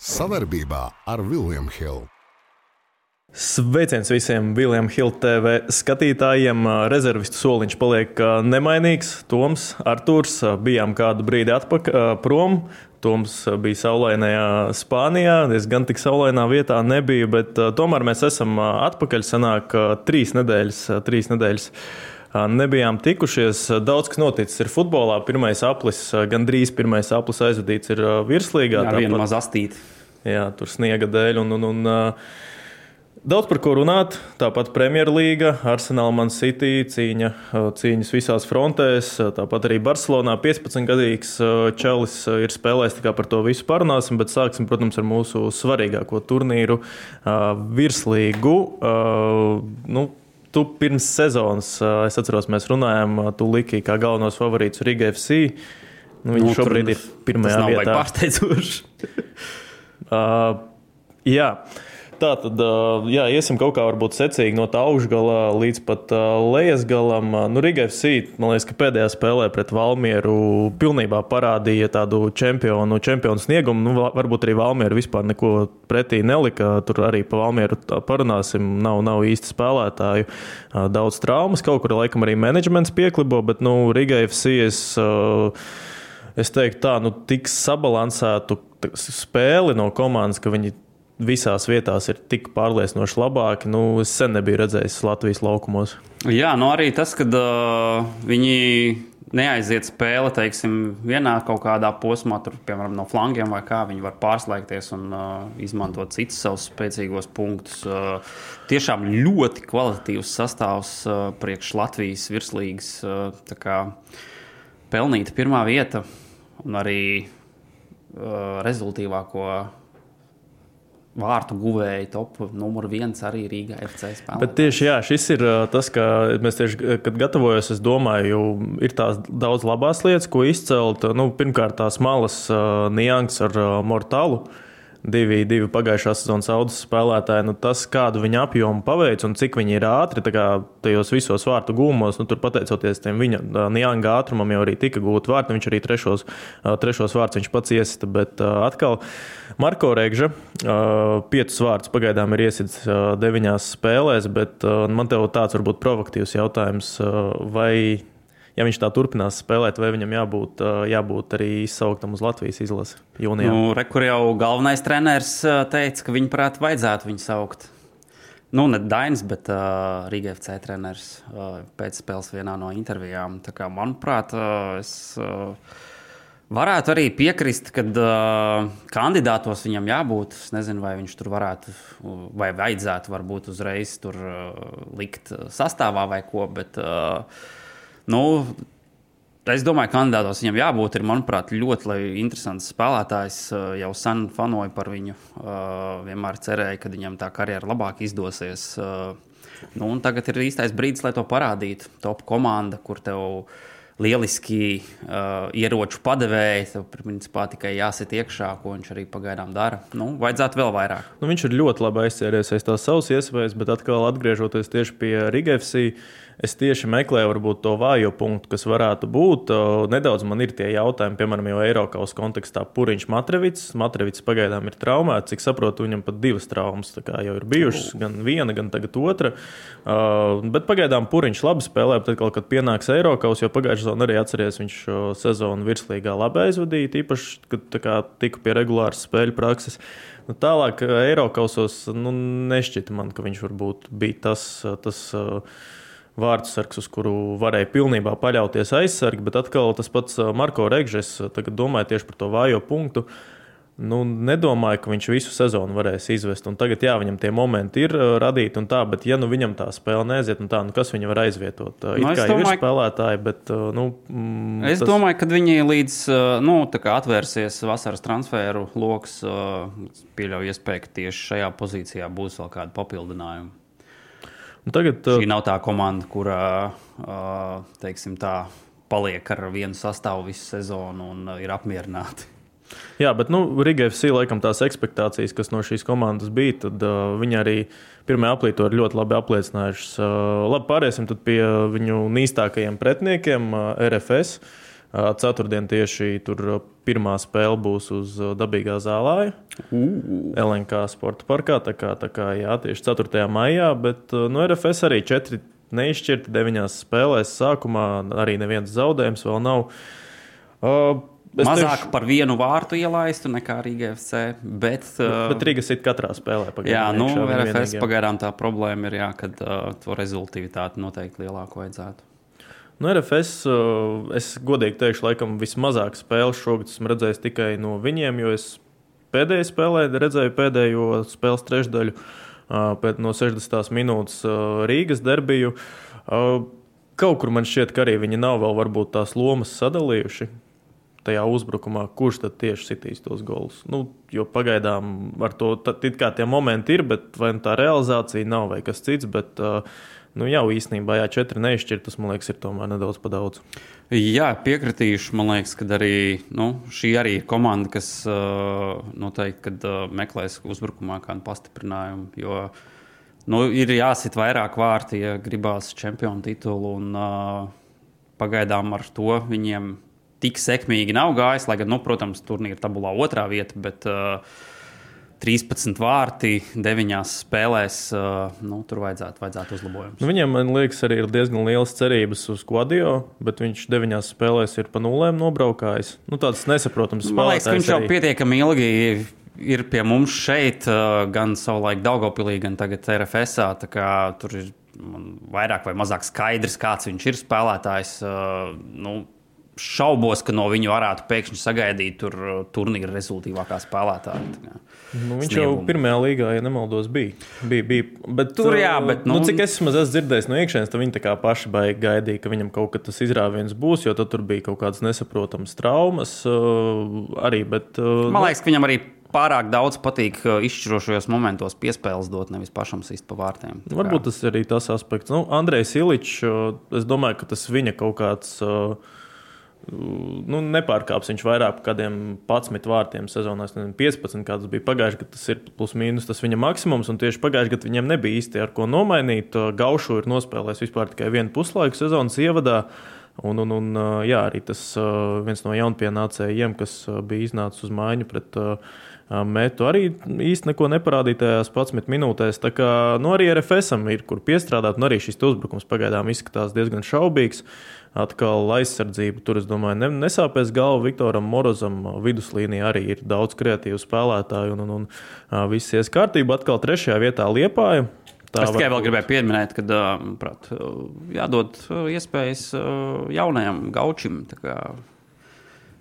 Savarbībā ar Vilniņu Hildu. Sveiciens visiem Viljams Hilda TV skatītājiem. Rezervistu soliņš paliek nemainīgs. Toms, Arthurs, bijām kādu brīdi atpakaļ prom. Toms bija saulainajā Spānijā. Es gan tik saulainā vietā nebiju, bet tomēr mēs esam atpakaļ. Sanāk, trīs nedēļas. Trīs nedēļas. Nebijām tikušies. Daudz kas noticis ir futbolā. Pirmais aplis, gandrīz pirmais aplis aizvadīts ir virslīgā. Jā, viena maz astīta. Jā, tur sniega dēļ. Un, un, un, Daudz par ko runāt. Tāpat Premjerlīga, Arsenāla, Man City cīņa, cīņas visās frontēs. Tāpat arī Barcelonā 15-gadīgs čalis ir spēlējis. Tā par to visu parunāsim, bet sāksim, protams, ar mūsu svarīgāko turnīru virslīgu. Nu, Tu pirms sezonas, es atceros, mēs runājām, tu liki kā galvenos favorītus Riga FC. Nu, viņš nu, šobrīd ir pirmajā vietā. Tas nav pārsteidzoši. Uh, jā. Tā tad, jā, iesim kaut kā varbūt secīgi no tā augšgala līdz pat lejas galam. Nu, Riga FC, man liekas, ka pēdējā spēlē pret Valmieru pilnībā parādīja tādu čempionu, čempionu sniegumu. Nu, varbūt arī Valmiera vispār neko pretī nelika. Tur arī pa Valmieru parunāsim. Nav, nav īsti spēlētāju. Daudz traumas, kaut kur laikam arī menedžments pieklibo, bet nu, Riga FC es, es teiktu tā, nu, tik sabalansētu spēli no komandas, ka viņi visās vietās ir tik pārliecinoši labāki. Nu, es sen nebiju redzējis Latvijas laukumos. Jā, nu arī tas, ka uh, viņi neaiziet spēle, teiksim, vienā kaut kādā posmā, tur, piemēram, no flangiem vai kā, viņi var pārslēgties un uh, izmantot citus savus spēcīgos punktus. Uh, tiešām ļoti kvalitatīvs sastāvs uh, priekš Latvijas virslīgas. Uh, pelnīta pirmā vieta un arī uh, rezultīvāko vārtu guvēji, top numur viens arī Rīgā FC spēlē. Bet tieši jā, šis ir tas, ka mēs tieši, kad gatavojos, es domāju, ir tās daudz labās lietas, ko izcelt. Nu, pirmkārt, tās malas uh, nianses ar uh, mortālu. Uh, divi, divi pagājušās sezonas audas spēlētāji. Nu, tas, kādu viņa apjomu paveic un cik viņi ir ātri tajos visos vārtu gūmos, nu, tur pateicoties tam viņa nianga ātrumam, jau arī tika gūti vārti. Viņš arī trešos, trešos vārdus viņš pats iesita. Bet atkal Marko Rēgža piecus vārdus pagaidām ir iesitis deviņās spēlēs, bet man te tāds varbūt provokatīvs jautājums. Vai ja viņš tā turpinās spēlēt, vai viņam jābūt, jābūt arī izsauktam uz Latvijas izlasi jūnijā? Nu, re, kur jau galvenais treneris teica, ka viņu prāt vajadzētu viņu saukt. Nu, ne Dainis, bet uh, Rīgas FC treneris uh, pēc spēles vienā no intervijām. Kā, manuprāt, uh, es uh, varētu arī piekrist, ka uh, kandidātos viņam jābūt. Es nezinu, vai viņš tur varētu, vai vajadzētu varbūt uzreiz tur uh, likt sastāvā vai ko. Bet, uh, Nu, Es domāju, ka kandidātos viņam jābūt. Ir, manuprāt, ļoti interesants spēlētājs. Jau sen fanoju par viņu. Vienmēr cerēju, ka viņam tā karjera labāk izdosies. Nu, tagad ir īstais brīdis, lai to parādītu. Top komanda, kur tev lieliski uh, ieroču padevēji. Tev principā tikai jāsit iekšā, ko viņš arī pagaidām dara. Nu, vajadzētu vēl vairāk. Nu, viņš ir ļoti labi aizsēries aiz tās savas iespējas, bet atkal atgriežoties tieši pie Rigafsijas es tieši meklēju varbūt, to vājo punktu, kas varētu būt. Nedaudz man ir tie jautājumi, piemēram, jau Eiropas kontekstā Puriņš Matrevits. Matrevits pagaidām ir traumēts, cik saprotu, viņam pat divas traumas jau ir bijušas, gan viena, gan tagad otra. Bet pagaidām Puriņš labi spēlē, tad, kad pienāks Eiropas, jo pagājušajā sezonā arī atceries, viņš sezonu virslīgā labi aizvadīja, īpaši, kad kā, tika pie regulāras spēļu prakses. Nu, tālāk, Eiropasos nu, nešķita man, ka viņš varbūt bija tas. tas uh, vārdsargs, uz kuru varēja pilnībā paļauties aizsargi, bet atkal tas pats Marko Regžs, tagad domāju tieši par to vājo punktu. Nu, nedomāju, ka viņš visu sezonu varēs izvest. Un tagad, jā, viņam tie momenti ir radīti un tā, bet, ja nu viņam tā spēle neaiziet, tā, nu, kas viņu var aizvietot? It nu, kā domāju, ir spēlētāji, bet. Nu, mm, es tas... domāju, ka viņi līdz nu, atvērsies vasaras transferu lokus, pieļauju iespēju, ka tieši šajā pozīcijā būs vēl kāda papildinājuma. Un tagad, Šī nav tā komanda, kurā teiksim, tā, paliek ar vienu sastāvu visu sezonu un ir apmierināti. Jā, bet nu, Riga FC laikam tās expectācijas, kas no šīs komandas bija, tad uh, viņi arī pirmajā aplī to ir ļoti labi apliecinājuši. Uh, labi, pāriesim pie viņu nīstākajiem pretiniekiem, uh, RFS. Ceturtdien tieši tur pirmā spēle būs uz dabīgā zālē. LNK sporta parkā. Tā kā, tā kā jā, tieši 4. maijā, bet no RFS arī četri neizšķirti deviņās spēlēs. Sākumā arī neviens zaudējums vēl nav. Uh, Es Mazāk teikšu, par vienu vārtu ielaistu nekā Rīgas FC. Bet, uh, bet Rīgas ir katrā spēlē. Pagaidām, jā, nu, RFS pagaidām tā problēma ir, jā, kad uh, to rezultātu noteikti lielāku vajadzētu. Nu, RFS, uh, es godīgi teikšu, laikam vismazāk spēles šogad esmu redzējis tikai no viņiem, jo es pēdējā spēlē redzēju pēdējo spēles trešdaļu uh, no 60 minūtes uh, Rīgas derbiju. Uh, kaut kur man šķiet, ka arī viņi nav vēl varbūt tās lomas sadalījuši tajā uzbrukumā, kurš tad tieši sitīs tos golus. Nu, jo pagaidām ar to it kā tie momenti ir, bet vai nu tā realizācija nav vai kas cits. Bet, nu, jau īstenībā, jā, četri neizšķirtas, man liekas, ir tomēr nedaudz par daudz. Jā, piekritīšu. Man liekas, ka arī nu, šī arī ir komanda, kas noteikti kad, meklēs uzbrukumā kādu pastiprinājumu. Jo, nu, ir jāsit vairāk vārti, ja gribās čempionu titulu. Un, uh, pagaidām ar to viņiem tik sekmīgi nav gājis. Lai gan, nu, protams, turnīra tabulā otrā vieta, bet uh, 13 vārti 9 spēlēs. Nu, tur vajadzētu, vajadzētu uzlabojumus. Nu, viņam, man liekas, arī ir diezgan liels cerības uz Quadio, bet viņš 9 spēlēs ir pa nulēm nobraukājis. Nu, tāds nesaprotams spēlētājs. Man liekas, viņš jau arī... pietiekami ilgi ir pie mums šeit, gan savulaik Daugopilī, gan tagad RFS. Tur ir vairāk vai mazāk skaidrs, kāds viņš ir spēlētājs. Nu, šaubos, ka no viņa varētu pēkšņi sagaidīt tur, uh, turnīra rezultātīvākā spēlētāja. Nu, viņš Sniegumu. jau pirmajā līgā, ja nemaldos, bija. bija, bija. Bet, tur, jā, uh, bet nu, nu, cik es esmu dzirdējis no iekšienes, tad viņi paši gaidīja, ka viņam kaut kas tas izrāviens būs, jo tur bija kaut kādas nesaprotamas traumas uh, arī. Bet, Man liekas, ka viņam arī pārāk daudz patīk izšķirošajos momentos piespēles dot, nevis pašam sist pa vārtiem. Varbūt tas ir arī tas aspekts. Nu, Andrejs Iličs, es domāju, ka tas viņa kaut kāds. Uh, nu, nepārkāps viņš vairāk par kādiem 11 vārtiem sezonā, nezinu, 15, kāds bija pagājušajā gadā. Tas ir plus mīnus tas viņa maksimums, un tieši pagājušajā gadā viņam nebija īsti ar ko nomainīt. Gaušu ir nospēlējis vispār tikai vienu puslaiku sezonas ievadā. Un, un, un jā, arī tas viens no jaunpienācējiem, kas bija iznācis uz mājiņu pret metu, arī īsti neko neparādīja tajās 11 minūtēs. Tā kā nu, arī RFSam ir kur piestrādāt, un arī šis uzbrukums pagaidām izskatās diezgan šaubīgs. Uh, Atkal aizsardzība, tur es domāju, ne, nesāpēs galva Viktoram Morozam. Viduslīnijā arī ir daudz kreatīvu spēlētāju, un, un, un viss ies kārtībā. Atkal trešajā vietā Liepāja. Tā es tikai vēl gribēju pieminēt, ka prāt, jādod iespējas jaunajam gaučim.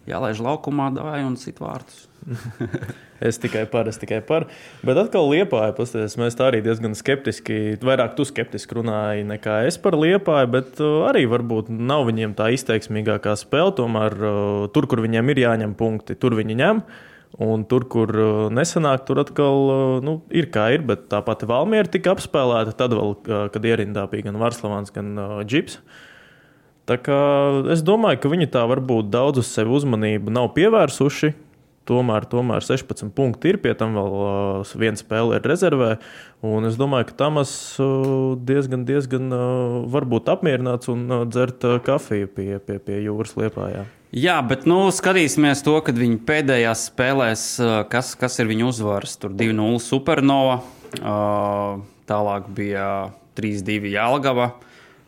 Jālaiž laukumā, dāvāj un sit vārtus. Es tikai par, es tikai par. Bet atkal liepāju, pasties, mēs tā arī diezgan skeptiski, vairāk tu skeptiski runāji nekā es par liepāju, bet uh, arī varbūt nav viņiem tā izteiksmīgākā spēle. Tomēr uh, tur, kur viņiem ir jāņem punkti, tur viņi ņem. Un tur, kur uh, nesanāk, tur atkal nu, ir kā ir. Bet tā pati Valmiera tika apspēlēta. Tad, vēl, kad ierindā bija gan Varslavāns, gan Džips. Tā kā es domāju, ka viņi tā varbūt daudz uz sevi uzmanību nav pievērsuši tomēr, tomēr 16 punkti ir, pie tam vēl uh, viena spēle ir rezervē. Es domāju, ka Tamas uh, diezgan, diezgan uh, varbūt apmierināts un uh, dzert uh, kafiju pie, pie, pie jūras liepā. Jā. Jā, bet nu, skatīsimies to, kad viņi pēdējās spēlēs, uh, kas, kas ir viņu uzvaras. Tur 2-0 Supernova, uh, tālāk bija 3-2 Jālgava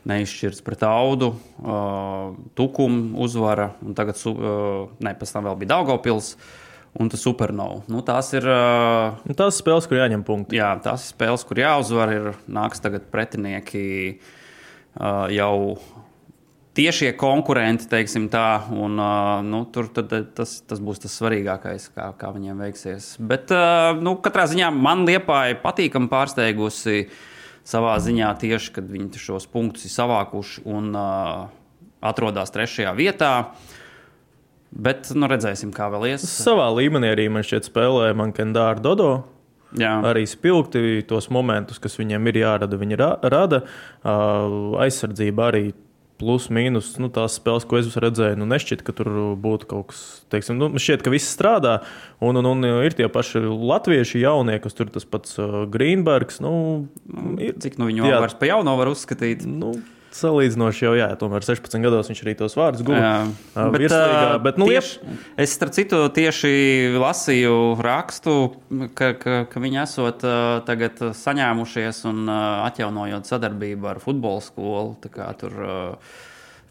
neizšķirts pret audu, uh, tukuma uzvara, un tagad, uh, ne, pēc tam vēl bija Daugopils. Uh, un tas supernovs. Nu, tās ir uh, nu, tās spēles, kur jāņem punkti. Jā, tās ir spēles, kur jāuzvar. Ir nāks tagad pretinieki uh, jau tiešie konkurenti, teiksim tā. Un, uh, nu, tur tad, tas, tas būs tas svarīgākais, kā, kā viņiem veiksies. Bet uh, nu, katrā ziņā man liepāja patīkami pārsteigusi savā ziņā tieši, kad viņi šos punktus ir savākuši un uh, atrodas trešajā vietā. Uh, Bet nu, redzēsim, kā vēl ies. Savā līmenī arī man šķiet, spēlēja Mankendāra Dodo. Jā. Arī spilgti tos momentus, kas viņiem ir jārada, viņi ra rada. Uh, aizsardzība arī plus, mīnus. Nu, tās spēles, ko es redzēju, nu, nešķiet, ka tur būtu kaut kas tāds. Nu, šķiet, ka viss strādā. Un, un, un ir tie paši latvieši jaunie, kas tur tas pats Greenbergs. Nu, ir, Cik nu viņu jā, vairs pa jauno var uzskatīt? Nu, salīdzinoši jau, jā, tomēr 16 gados viņš arī tos vārdus guva. Bet, ā, bet nu, tieši, es starp citu tieši lasīju rakstu, ka, ka, ka viņi esot ā, tagad saņēmušies un ā, atjaunojot sadarbību ar futbola skolu. Tā kā Tur ā,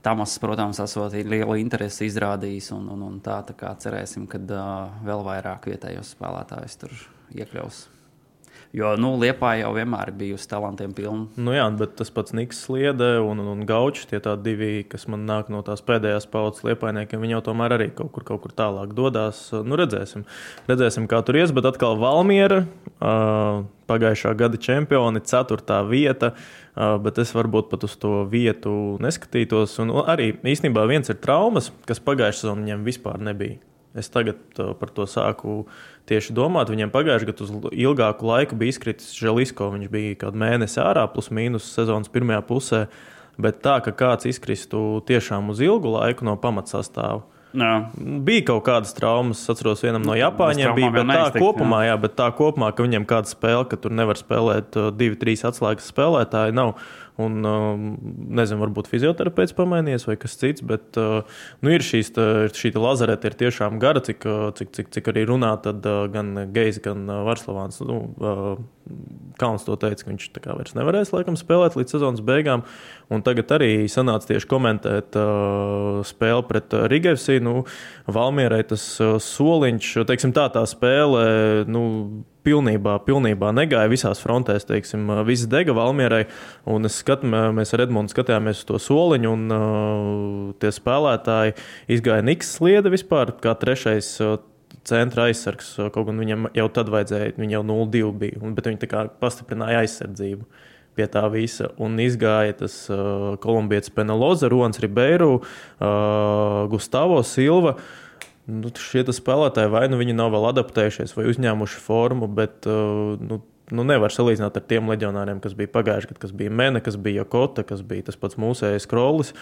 Tamas, protams, esot lielu interesi izrādījis un, un, un tā, tā kā cerēsim, ka vēl vairāk vietējos spēlētājus tur iekļaus. Jo nu, Liepā jau vienmēr ir bijusi talantiem pilna. Nu jā, bet tas pats Niks Sliede un, un, Gaučs, tie divi, kas man nāk no tās pēdējās paudzes liepainiekiem, viņi jau tomēr arī kaut kur, kaut kur tālāk dodas. Nu, redzēsim. redzēsim, kā tur ies, bet atkal Valmiera, uh, pagājušā gada čempioni, ceturtā vieta. Uh, bet es varbūt pat uz to vietu neskatītos. Un arī īstenībā viens ir traumas, kas pagājušajā sezonā viņam vispār nebija. Es tagad uh, par to sāku tieši domāt. Viņam pagājušajā gadā uz ilgāku laiku bija izkritis Želisko. Viņš bija kaut kādu mēnesi ārā, plus mīnus sezonas pirmajā pusē. Bet tā, ka kāds izkristu tiešām uz ilgu laiku no pamatsastāvā. Jā. Bija kaut kādas traumas, atceros, vienam no Japāņiem bija, bet tā neiztikt, kopumā, jā, bet tā kopumā, ka viņam kāda spēle, ka tur nevar spēlēt uh, divi, trīs atslēgas spēlētāji, nav. Un, um, nezinu, varbūt fizioterapeits pamainījies vai kas cits, bet uh, nu, ir šīs, šī lazareta ir tiešām gara, cik, uh, cik, cik, cik arī runā, tad uh, gan Gejs, gan Varslavāns. Nu, Kauns to teica, ka viņš tā kā vairs nevarēs laikam spēlēt līdz sezonas beigām. Un tagad arī sanāca tieši komentēt uh, spēli pret Rigevsi. Nu, Valmierai tas soliņš, teiksim tā, tā spēle. Nu, pilnībā, pilnībā negāja visās frontēs. Teiksim, viss dega Valmierai. Un es skat, mēs ar Edmundu skatījāmies uz to soliņu, un uh, tie spēlētāji izgāja Niks sliede vispār kā trešais. Uh, Centra aizsargs, kaut gan viņam jau tad vajadzēja, viņa jau 0-2 bija, bet viņi tā kā pastiprināja aizsardzību pie tā visa. Un izgāja tas uh, kolumbietis Peneloza, Ronas Ribeiro, uh, Gustavo Silva. Nu, šie spēlētāji vai nu viņi nav vēl adaptējušies vai uzņēmuši formu, bet uh, nu, nu, nevar salīdzināt ar tiem leģionāriem, kas bija pagājuši gadu, kas bija Mene, kas bija Jokota, kas bija tas pats mūsējais Krolis.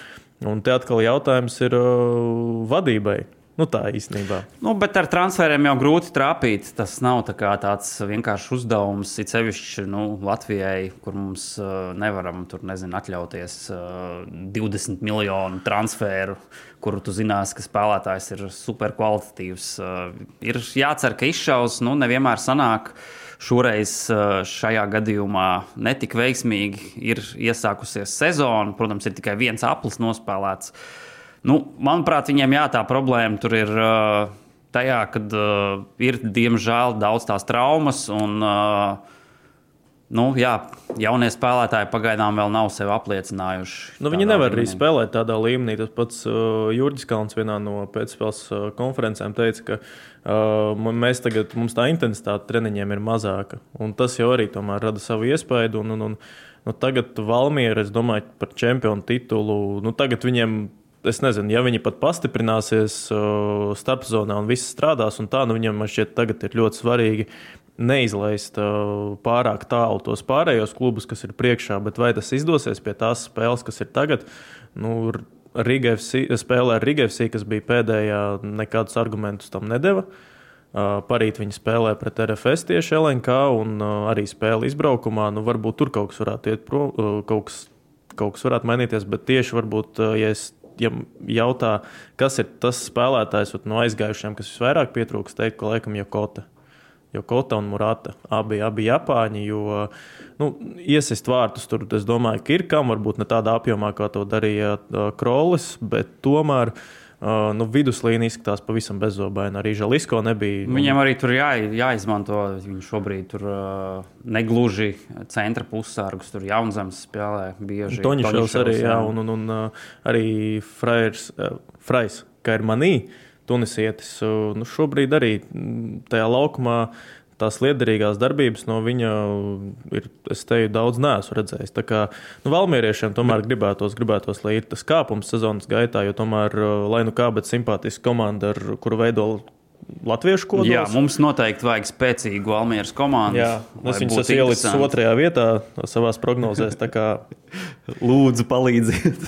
Un te atkal jautājums ir uh, vadībai. Nu, tā īstenībā. Nu, bet ar transferiem jau grūti trāpīt. Tas nav tā tāds vienkāršs uzdevums. It sevišķi nu, Latvijai, kur mums uh, nevaram tur, nezinu, atļauties uh, 20 miljonu transferu, kuru tu zinās, ka spēlētājs ir superkvalitatīvs. Uh, ir jācer, ka izšaus, nu, nevienmēr sanāk. Šoreiz šajā gadījumā netika veiksmīgi. Ir iesākusies sezona, protams, ir tikai viens aplis nospēlēts. Uh, Nu, manuprāt, viņiem jā, tā problēma tur ir uh, tajā, ka uh, ir diemžēl daudz tās traumas. Un, uh, Nu, jā, jaunie spēlētāji pagaidām vēl nav sevi apliecinājuši. Nu, viņi nevar līmenī. arī spēlēt tādā līmenī. Tas pats uh, Jurģis Kalns vienā no pēcspēles uh, konferencēm teica, ka uh, mēs tagad, mums tā intensitāte treniņiem ir mazāka. Un tas jau arī rada savu iespaidu. Un, un, un, nu, tagad Valmiera, es domāju, par čempionu titulu. Nu, tagad viņiem es nezinu, ja viņi pat pastiprināsies uh, starpzonā un viss strādās, un tā, nu viņam šķiet, tagad ir ļoti svarīgi neizlaist uh, pārāk tālu tos pārējos klubus, kas ir priekšā, bet vai tas izdosies pie tās spēles, kas ir tagad? Nu, Riga FC, spēlē ar Riga FC, kas bija pēdējā, nekādus argumentus tam nedeva. Uh, parīt viņi spēlē pret RFS tieši LNK un uh, arī spēle izbraukumā. Nu, varbūt tur kaut kas varētu iet prom, uh, kaut kas, kaut kas varētu mainīties, bet tieši varbūt, ja es ja jautā, kas ir tas spēlētājs no aizgājušiem, kas visvairāk pietrūkst, teikt, ka laikam Jokota. Jokota un Murata abi, abi Japāņi. Jo nu, iesist vārtus tur, es domāju, ka ir kam, varbūt ne tādā apjomā, kā to darīja uh, Krolis, bet tomēr. Uh, nu, viduslīnija izskatās pavisam bezobaina. Arī Žalisko nebija. Nu... Viņam arī tur jā, jāizmanto. Viņš šobrīd tur uh, negluži centra pussārgus, tur jaunzemes spēlē bieži. Toņšovs arī, jā, un, un, un uh, arī Frais, uh, Frais kā ir manī, tunisietis. Uh, nu, šobrīd arī tajā laukumā tās liederīgās darbības no viņa ir, es teiktu, daudz neesmu redzējis. Tā kā nu, valmieriešiem tomēr gribētos, gribētos, lai ir tas kāpums sezonas gaitā, jo tomēr, lai nu kā, bet simpātiska komanda, ar kuru veido latviešu kodols. Jā, mums noteikti vajag spēcīgu Almīras komandu. Jā, es viņus esmu ielicis otrajā vietā savā prognozēs. Lūdzu, palīdziet.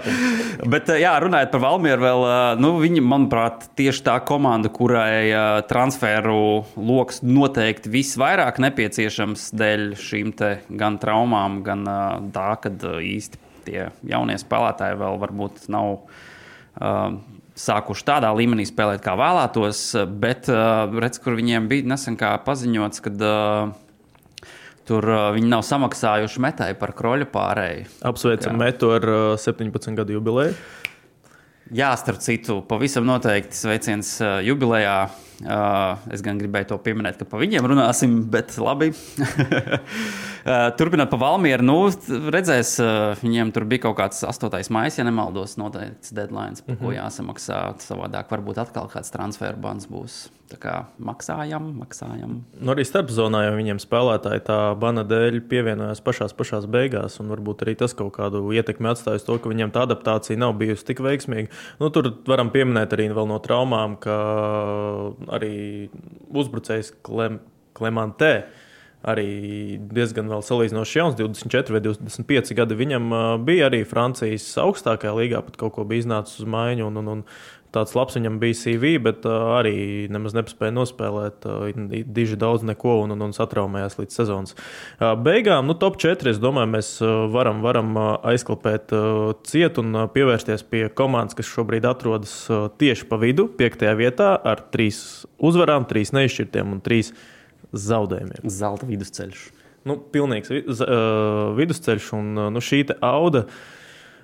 Bet, jā, runājot par Valmieru, vēl, nu, viņi, manuprāt, tieši tā komanda, kurai transferu lokus noteikti visvairāk nepieciešams dēļ šīm gan traumām, gan tā, kad īsti tie jaunie spēlētāji vēl varbūt nav uh, sākuši tādā līmenī spēlēt, kā vēlētos. Bet uh, redz, kur viņiem bija nesen paziņots, ka uh, tur uh, viņi nav samaksājuši metai par kroļa pārēju. Apsveicam metu ar uh, 17 gadu jubileju. Jā, starp citu, pavisam noteikti sveiciens uh, jubilejā. Es gan gribēju to pieminēt, ka par viņiem runāsim, bet labi. Uh, turpinot pa Valmieru, nu, redzēs, viņiem tur bija kaut kāds 8. maija, ja nemaldos, noteikts deadline, par mm -hmm. ko mhm. jāsamaksā. Savādāk varbūt atkal kāds transferu bans būs. Tā kā maksājam, maksājam. Nu, arī starpzonā jau viņiem spēlētāji tā bana dēļ pievienojās pašās, pašās beigās, un varbūt arī tas kaut kādu ietekmi atstājis to, ka viņiem tā adaptācija nav bijusi tik veiksmīga. Nu, tur varam pieminēt arī no traumām, ka arī uzbrucējs Klem, Klemantē arī diezgan vēl salīdzinoši jauns, 24 vai 25 gadi. Viņam bija arī Francijas augstākajā līgā, pat kaut ko bija iznācis uz maiņu. Un, un, un tāds labs viņam bija CV, bet uh, arī nemaz nespēja nospēlēt uh, diži daudz neko un, un, un satraumējās līdz sezonas uh, beigām. Nu, top 4. Es domāju, mēs uh, varam, varam uh, aizklāpēt uh, cietu un uh, pievērsties pie komandas, kas šobrīd atrodas uh, tieši pa vidu, piektajā vietā ar trīs uzvarām, trīs neizšķirtiem un trīs zaudējumiem. Zelta vidusceļš. Nu, pilnīgs uh, vidusceļš un uh, nu, šī auga.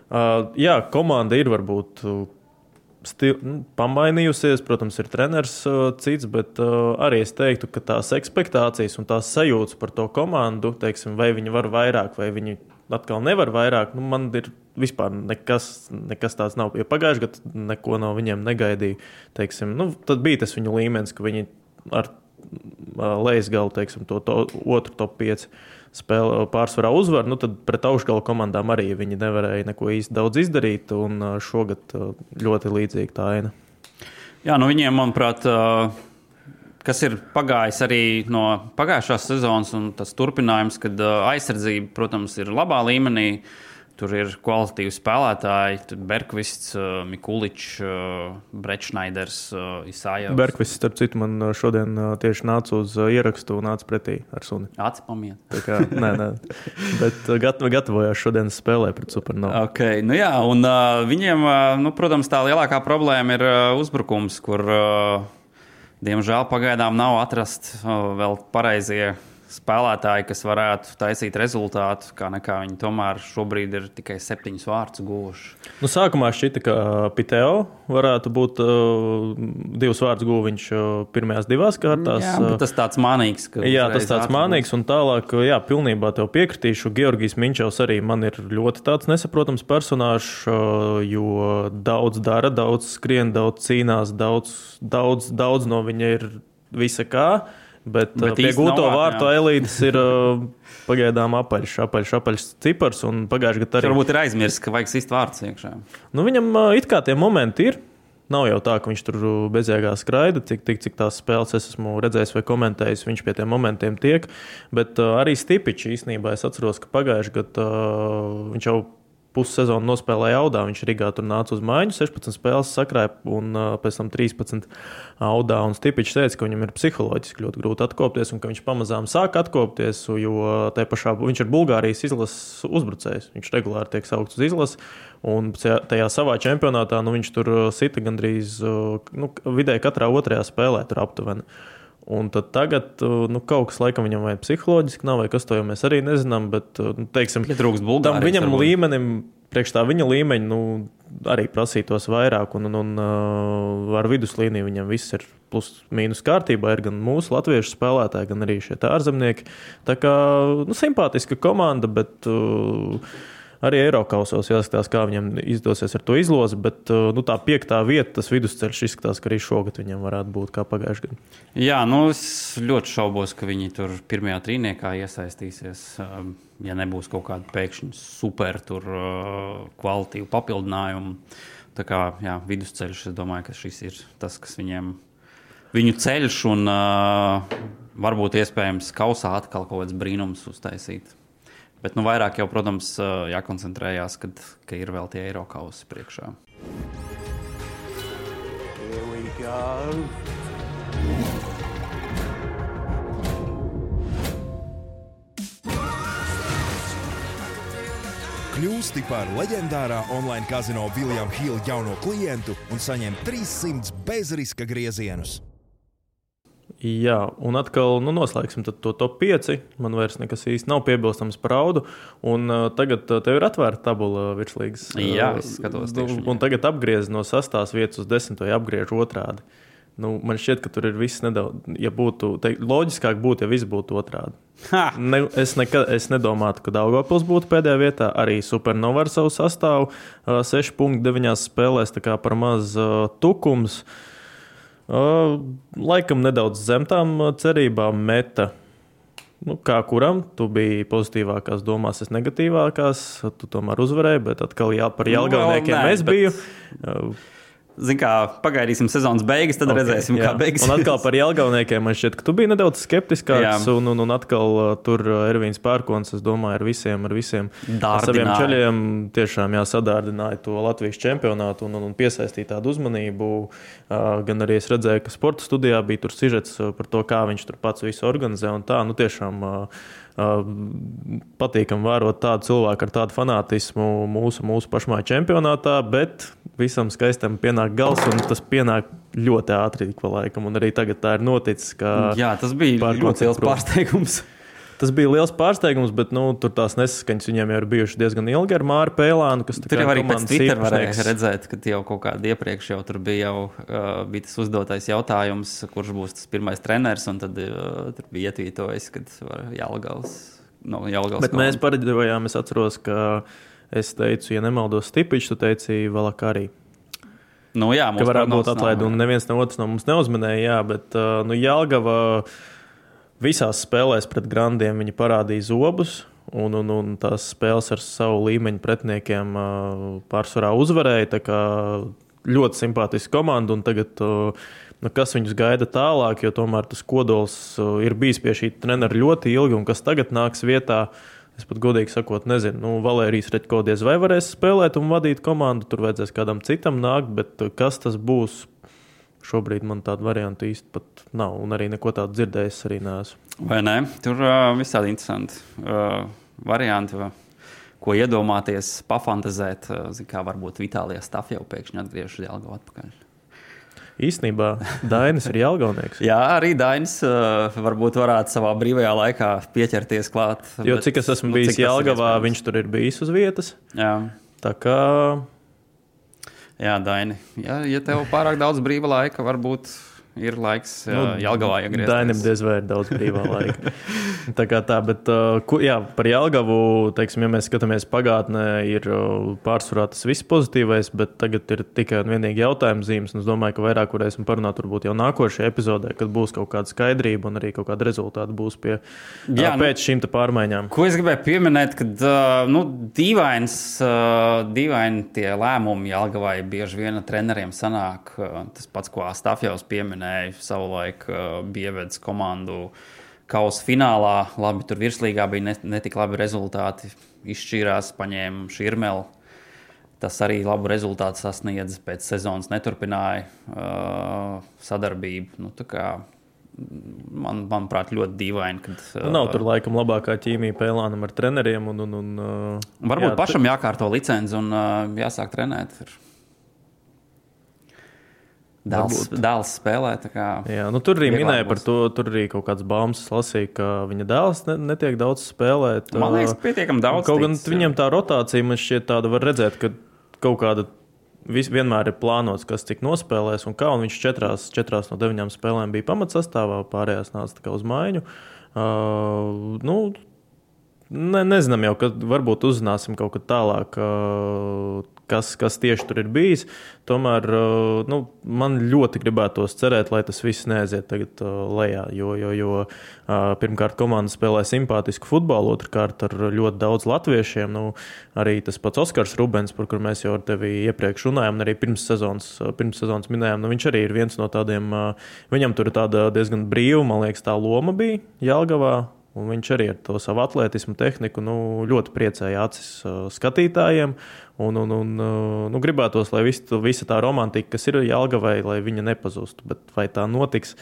Uh, jā, komanda ir varbūt stil, nu, pamainījusies. Protams, ir treneris cits, bet arī es teiktu, ka tās expectācijas un tās sajūtas par to komandu, teiksim, vai viņi var vairāk, vai viņi atkal nevar vairāk, nu, man ir vispār nekas, nekas tāds nav. Ja pagājušajā gadā neko no viņiem negaidīju, teiksim, nu, tad bija tas viņu līmenis, ka viņi ar lejas galu, teiksim, to, to otru top 5 spēli pārsvarā uzvar, nu tad pret augšgalu komandām arī viņi nevarēja neko īsti daudz izdarīt. Un šogad ļoti līdzīga tā aina. Jā, nu viņiem, manuprāt, kas ir pagājis arī no pagājušās sezonas, un tas turpinājums, kad aizsardzība, protams, ir labā līmenī. Uh, Tur ir kvalitatīvi spēlētāji, Bergvists, uh, Mikuličs, uh, Brečnaiders, uh, Isāja. Bergvists, starp citu, man šodien tieši nāca uz ierakstu un nāca pretī ar suni. Atspamiet. Kā, nē, nē. Bet gat, gatavojās šodienas spēlē pret Supernovu. Okay, nu jā, un uh, viņiem, uh, nu, protams, tā lielākā problēma ir uh, uzbrukums, kur, uh, diemžēl, pagaidām nav atrast uh, vēl pareizie spēlētāji, kas varētu taisīt rezultātu, kā nekā viņi tomēr šobrīd ir tikai septiņus vārdus guvuši. Nu, sākumā šķita, ka Piteo varētu būt uh, divus vārdus guvis uh, pirmajās divās kārtās. Jā, uh, tas tāds mānīgs. Jā, tas tāds mānīgs, un tālāk, uh, jā, pilnībā tev piekritīšu. Georgijs Minčevs arī man ir ļoti tāds nesaprotams personāžs, uh, jo daudz dara, daudz skrien, daudz cīnās, daudz, daudz, daudz no viņa ir visa kā. Bet, bet uh, pie gūto vārtu elites ir uh, pagaidām apaļš, apaļš, apaļš cipars. Pagājušajā gadā arī. Varbūt ir aizmirsts, ka vajag sist vārds iekšā. Nu, viņam uh, it kā tie momenti ir. Nav jau tā, ka viņš tur bezjēgā skraida, cik, cik, cik tās spēles es esmu redzējis vai komentējis. Viņš pie tiem momentiem tiek. Bet uh, arī Stipičs īstenībā es atceros, ka pagājušajā gadā uh, viņš jau pussezonu nospēlēja Audā. Viņš Rīgā tur nāca uz mājiņu, 16 spēles sakrāja, un uh, pēc tam 13 Audā. Un Stipičs teica, ka viņam ir psiholoģiski ļoti grūti atkopties, un ka viņš pamazām sāk atkopties, jo pašā, viņš ir Bulgārijas izlases uzbrucējs. Viņš regulāri tiek saukts uz izlasi, un tajā savā čempionātā nu, viņš tur sita gandrīz nu, vidēji katrā otrajā spēlē, tur aptuveni. Un tad tagad nu, kaut kas laikam viņam vai psiholoģiski nav, vai kas to jau mēs arī nezinām. Bet, nu, teiksim, ja trūks Bulgārijas. Tam viņam līmenim, priekš tā viņa līmeņa, nu, arī prasītos vairāk. Un, un, un uh, ar viduslīniju viņam viss ir plus mīnus kārtībā. Ir gan mūsu latviešu spēlētāji, gan arī šie ārzemnieki. Tā kā nu, simpātiska komanda, bet. Uh, arī Eiropausos jāskatās, kā viņam izdosies ar to izlozi. Bet uh, nu, tā piektā vieta, tas vidusceļš izskatās, ka arī šogad viņam varētu būt kā pagājušajā gadā. Jā, nu es ļoti šaubos, ka viņi tur pirmajā trīniekā iesaistīsies. Um, ja nebūs kaut kāda pēkšņa super tur, uh, kvalitīva papildinājuma. Jā, vidusceļš, es domāju, ka šis ir tas, kas viņiem viņu ceļš un uh, varbūt iespējams kausā atkal kaut kāds brīnums uztaisīt. Bet nu, vairāk jau, protams, jākoncentrējās, kad, ka ir vēl tie eiro kausi priekšā. Here we go. kļūsti par leģendārā online kazino Viljama Hila jauno klientu un saņem 300 bezriska griezienus. Jā, un atkal nu, noslēgsim to top 5. Man vairs nekas īsti nav piebilstams par audu. Un, uh, tagad uh, tev ir atvērta tabula virslīgas. Jā, es skatos. Nu, un tagad apgriez no sastās vietas uz desmito, apgriež otrādi. Nu, man šķiet, ka tur ir viss nedaudz. Ja būtu te, loģiskāk, būtu, ja viss būtu otrādi. Ne, es, nekad, es nedomātu, ka Dārgopils būtu pēdējā vietā. Arī Supernova ar savu sastāvu uh, 6,9 spēlēs, tā kā par maz uh, tukums. Uh, laikam nedaudz zem tām cerībām meta. Nu, kā kuram, tu biji pozitīvākās domās, es negatīvākās. Tu tomēr uzvarēji, bet atkal jā, par Jālgauniekiem Nu, es bet- biju. Uh, Ziniet, kā pagaidīsim sezonas beigas, tad okay, redzēsim, jā. kā beigsies. Un atkal par Jālgauniekiem man šķiet, ka tu biji nedaudz skeptiskāks. Un, un, un atkal uh, tur uh, Ervīns Pērkons, es domāju, ar visiem, ar visiem ar saviem ceļiem tiešām jāsadārdināja to Latvijas čempionātu un, un, un piesaistīja tādu uzmanību. Uh, Gan arī es redzēju, ka sporta studijā bija tur sižets uh, par to, kā viņš tur pats visu organizē. Un tā, nu tiešām uh, patīkami vērot tādu cilvēku ar tādu fanātismu mūsu, mūsu pašmāju čempionātā, bet visam skaistam pienāk gals, un tas pienāk ļoti ātri ik pa laikam. Un arī tagad tā ir noticis. Jā, tas bija ļoti liels pārsteigums. Tas bija liels pārsteigums, bet nu, tur tās nesaskaņas viņiem jau ir bijušas diezgan ilgi ar Māru Pēlānu. Tur jau arī pēc Twitter varēja redzēt, ka jau kaut kādā iepriekš jau tur bija, jau, uh, bija tas uzdotais jautājums, kurš būs tas pirmais treneris. Un tad uh, tur bija ietvītojis, ka Jālgals. No, Jālgals Bet mēs pareģojām, es atceros, ka es teicu, ja nemaldos, Stipičs, tu teici, vēl kā arī. nu, jā, mums varētu būt atlaide, un neviens no otras no mums neuzminēja, jā, bet uh, nu, Jālgava visās spēlēs pret grandiem viņa parādīja zobus. Un, un, un tās spēles ar savu līmeņu pretiniekiem pārsvarā uzvarēja. Ļoti simpātiska komanda, un tagad nu, kas viņus gaida tālāk, jo tomēr tas kodols ir bijis pie šī trenera ļoti ilgi, un kas tagad nāks vietā, es pat godīgi sakot, nezinu. Nu, Valērijas Reģko diez vai varēs spēlēt un vadīt komandu, tur vajadzēs kādam citam nākt, bet kas tas būs, šobrīd man tādu variantu īsti pat nav, un arī neko tādu dzirdējis arī neesmu. Vai ne? Tur uh, visādi interesanti uh, varianti. va, Ko iedomāties, pafantazēt, zin kā varbūt Vitālijā stāv jau pēkšņi atgriežas Jālgava atpakaļ. Īsnībā Dainis ir Jālgaunieks. Jā, arī Dainis uh, varbūt varētu savā brīvajā laikā pieķerties klāt. Jo bet, cik es esmu nu, bijis Jālgavā, viņš tur ir bijis uz vietas. Jā, Tā kā jā Daini. Ja, ja tev pārāk daudz brīva laika, varbūt ir laiks Nu, uh, Jālgavā iegriezties. Dainim diez vai ir daudz brīvā laika. tā kā tā, bet uh, ku, jā, par Jālgavu, teiksim, ja mēs skatāmies pagātnē, ir uh, pārsvarā tas viss pozitīvais, bet tagad ir tikai un vienīgi jautājums zīmes. un Es domāju, ka vairāk varēsim parunāt varbūt jau nākošajā epizodē, kad būs kaut kāda skaidrība un arī kaut kāda rezultāta būs pie, Jā, jā, nu- pēc šīm te pārmaiņām. Ko es gribēju pieminēt, kad uh, nu, dīvains, uh, dīvaini tie lēmumi Jālgavai bieži vien treneriem sanāk. Uh, tas pats, ko Astafjovs pieminēja, savulaik uh, bija ievedis komandu kausa finālā. Labi, tur virslīgā bija ne, ne tik labi rezultāti. Izšķīrās, paņēma šķirmeli. Tas arī labu rezultātu sasniedz, pēc sezonas neturpināja uh, sadarbību. Nu, man, manuprāt, ļoti dīvaini. Kad, Nu, nav tur laikam labākā ķīmija pēlānam ar treneriem. Un, un, un, uh, Varbūt jā, jā, pašam jākārto licenci un uh, jāsāk trenēt. Ir. Dēls, dēls spēlē. Jā, nu, tur arī minēja par būs. to, tur arī kaut kāds baumas lasīja, ka viņa dēls ne, netiek daudz spēlēt. Man liekas, Uh, pietiekami daudz. Kaut gan viņam tā rotācija man šķiet tāda var redzēt, ka kaut kāda vis, vienmēr ir plānots, kas tik nospēlēs un kā. Un viņš četrās, četrās no deviņām spēlēm bija pamatsastāvā, pārējās nāca uz maiņu. Uh, nu, Ne, nezinām, jau kad varbūt uzzināsim kaut kad tālāk, ā, kas, kas tieši tur ir bijis. Tomēr ā, nu, man ļoti gribētos cerēt, lai tas viss neaiziet tagad ā, lejā. Jo, jo, jo ā, pirmkārt, komanda spēlē simpātisku futbolu, otrkārt, ar ļoti daudz latviešiem. Nu, arī tas pats Oskars Rubens, par kuru mēs jau ar tevi iepriekš runājām, un arī pirms sezonas, pirms sezonas minējām, nu, viņš arī ir viens no tādiem. Viņam tur ir tāda diezgan brīva, man liekas, tā loma bija Jālgavā. Un viņš arī ar to savu atletismu tehniku nu, ļoti priecēja acis skatītājiem. Un, un, un, nu, gribētos, lai vis, visa tā romantika, kas ir Jālgavai, lai viņa nepazustu. Bet vai tā notiks,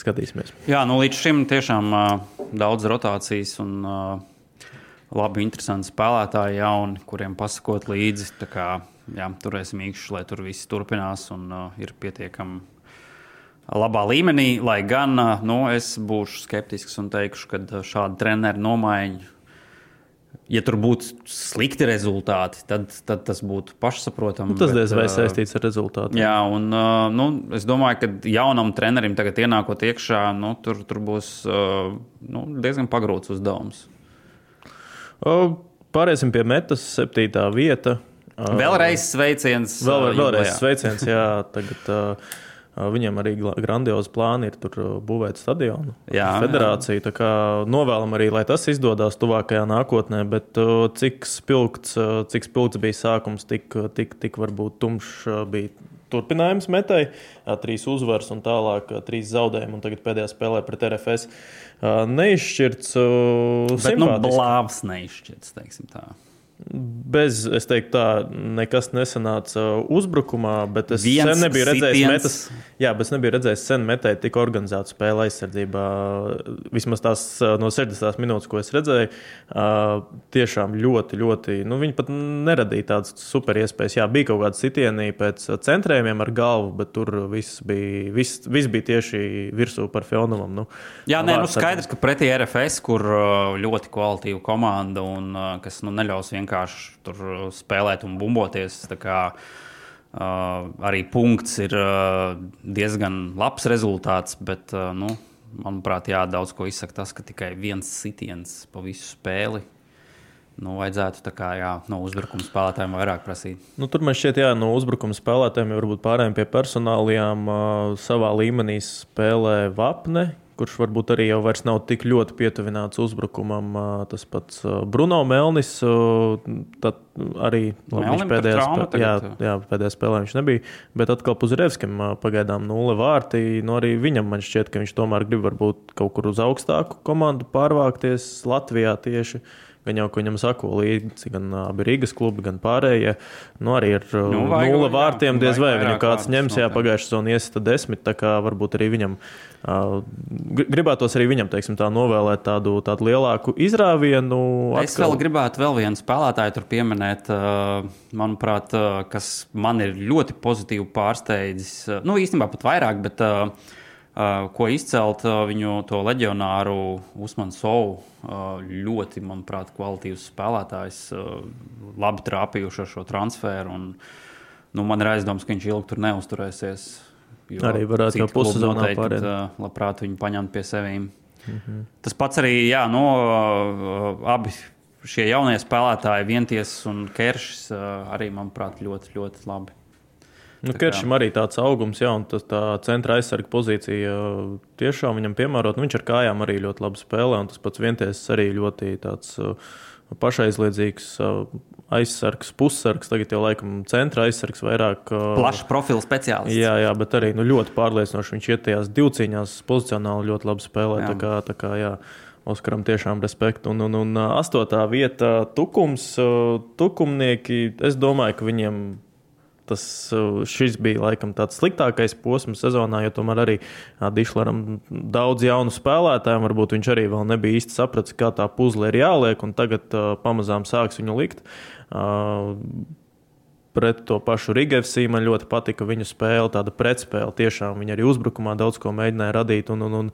skatīsimies. Jā, nu līdz šim tiešām uh, daudz rotācijas un uh, labi, interesanti spēlētāji, jauni, kuriem pasakot līdzi. Kā, jā, turēsim īkšķi, lai tur viss turpinās un uh, ir pietiekami labā līmenī. Lai gan nu, es būšu skeptisks un teikšu, ka šāda treneru nomaiņa ja tur būtu slikti rezultāti, tad, tad tas būtu pašsaprotami. Nu, tas diezgan vai saistīts ar rezultātu. Jā, un nu, es domāju, ka jaunam trenerim tagad ienākot iekšā, nu, tur, tur būs nu, diezgan pagrūts uzdevums. Pāriesim pie metas, septītā vieta. Vēlreiz sveiciens. Vēl, vēlreiz sveiciens, jā, tagad. Uh, Viņiem arī grandiozi plāni ir tur būvēt stadionu. Jā, federācija. Jā. Novēlam arī, lai tas izdodas tuvākajā nākotnē, bet cik spilgts, cik spilgts bija sākums, tik, tik, tik varbūt tumšs bija turpinājums metai. Trīs uzvaras un tālāk trīs zaudējumi, un tagad pēdējā spēlē pret RFS. Neizšķirts. Bet, nu, blāvs neizšķirts, teiksim tā. Bez, es teiktu, tā nekas nesanāca uzbrukumā, bet es Viens sen nebiju redzējis metas. Jā, es nebiju redzējis sen metēt tik organizētu spēli aizsardzībā. Vismaz tās no 60 minūtes, ko es redzēju, tiešām ļoti, ļoti. Nu, viņi pat neradīja tādas super iespējas. Jā, bija kaut kāda sitienī pēc centrējumiem ar galvu, bet tur viss bija, viss, viss bija tieši virsū par Fionovam. Nu, Jā, nē, nu skaidrs, ka pretī RFS, kur ļoti kvalitīva komanda un kas nu, neļaus vienkārši vienkārši tur spēlēt un bumboties. Uh, arī punkts ir uh, diezgan labs rezultāts, bet, uh, nu, manuprāt, jā, daudz ko izsaka tas, ka tikai viens sitiens pa visu spēli Nu, vajadzētu kā, jā, no uzbrukuma spēlētājiem vairāk prasīt. Nu, tur man šķiet, ka no uzbrukuma spēlētājiem varbūt pārējiem pie personālajām uh, savā līmenī spēlē Vapne, kurš varbūt arī jau nav tik ļoti pietuvināts uzbrukumam. Tas pats Bruno Melnis, tad arī labi, viņš pēdējā, spē, jā, jā, pēdējā spēlē viņš nebija. Bet atkal Puzirevskim pagaidām nulle vārti. Nu, arī viņam man šķiet, ka viņš tomēr grib varbūt kaut kur uz augstāku komandu pārvākties Latvijā tieši. Gan jau, ka viņam sako līdzi gan abi Rīgas klubi, gan pārējie. Nu, arī ar nu, nulle vārtiem diez vai viņu kāds ņems. Jā, pagājušā sezonā iesita desmit, tā kā varbūt arī viņam gribētos arī viņam, teiksim, tā novēlēt tādu, tādu lielāku izrāvienu. Atkal. Es vēl gribētu vēl vienu spēlētāju tur pieminēt, manuprāt, kas man ir ļoti pozitīvi pārsteidzis. Nu, īstenībā pat vairāk, bet Uh, ko izcelt uh, viņu to leģionāru Usmanu Sovu. Uh, ļoti, manuprāt, kvalitīvs spēlētājs, labi trāpījuši ar šo transferu. Un, nu, man ir aizdoms, ka viņš ilgi tur neusturēsies. Arī varētu jau pussezonā pārēt. Labprāt viņu paņemt pie sevīm. Mm -hmm. Tas pats arī, jā, no, abi šie jaunie spēlētāji, Vienties un Keršs, arī, manuprāt, ļoti, ļoti labi. Nu, Keršam arī tāds augums, jā, un tas, tā centra aizsarga pozīcija tiešām viņam piemērot. Nu, viņš ar kājām arī ļoti labi spēlē, un tas pats vienties arī ļoti tāds pašaizliedzīgs aizsargs, pussargs, tagad jau laikam centra aizsargs vairāk. Plašs profils speciālists. Jā, jā, bet arī nu, ļoti pārliecinoši. Viņš iet tajās divcīņās pozicionāli ļoti labi spēlē. Jā. Tā kā, tā kā, jā. Oskaram tiešām respektu. Un, un, un astotā vieta - tukums. Tukumnieki, es domāju, ka viņiem Tas, šis bija laikam tāds sliktākais posms sezonā, jo tomēr arī Dišleram daudz jaunu spēlētāju, varbūt viņš arī vēl nebija īsti sapratis, kā tā puzle ir jāliek, un tagad uh, pamazām sāks viņu likt. Uh, pret to pašu Rigevsī. Man ļoti patika viņu spēle, tāda pretspēle. Tiešām viņi arī uzbrukumā daudz ko mēģināja radīt. Un, un, un,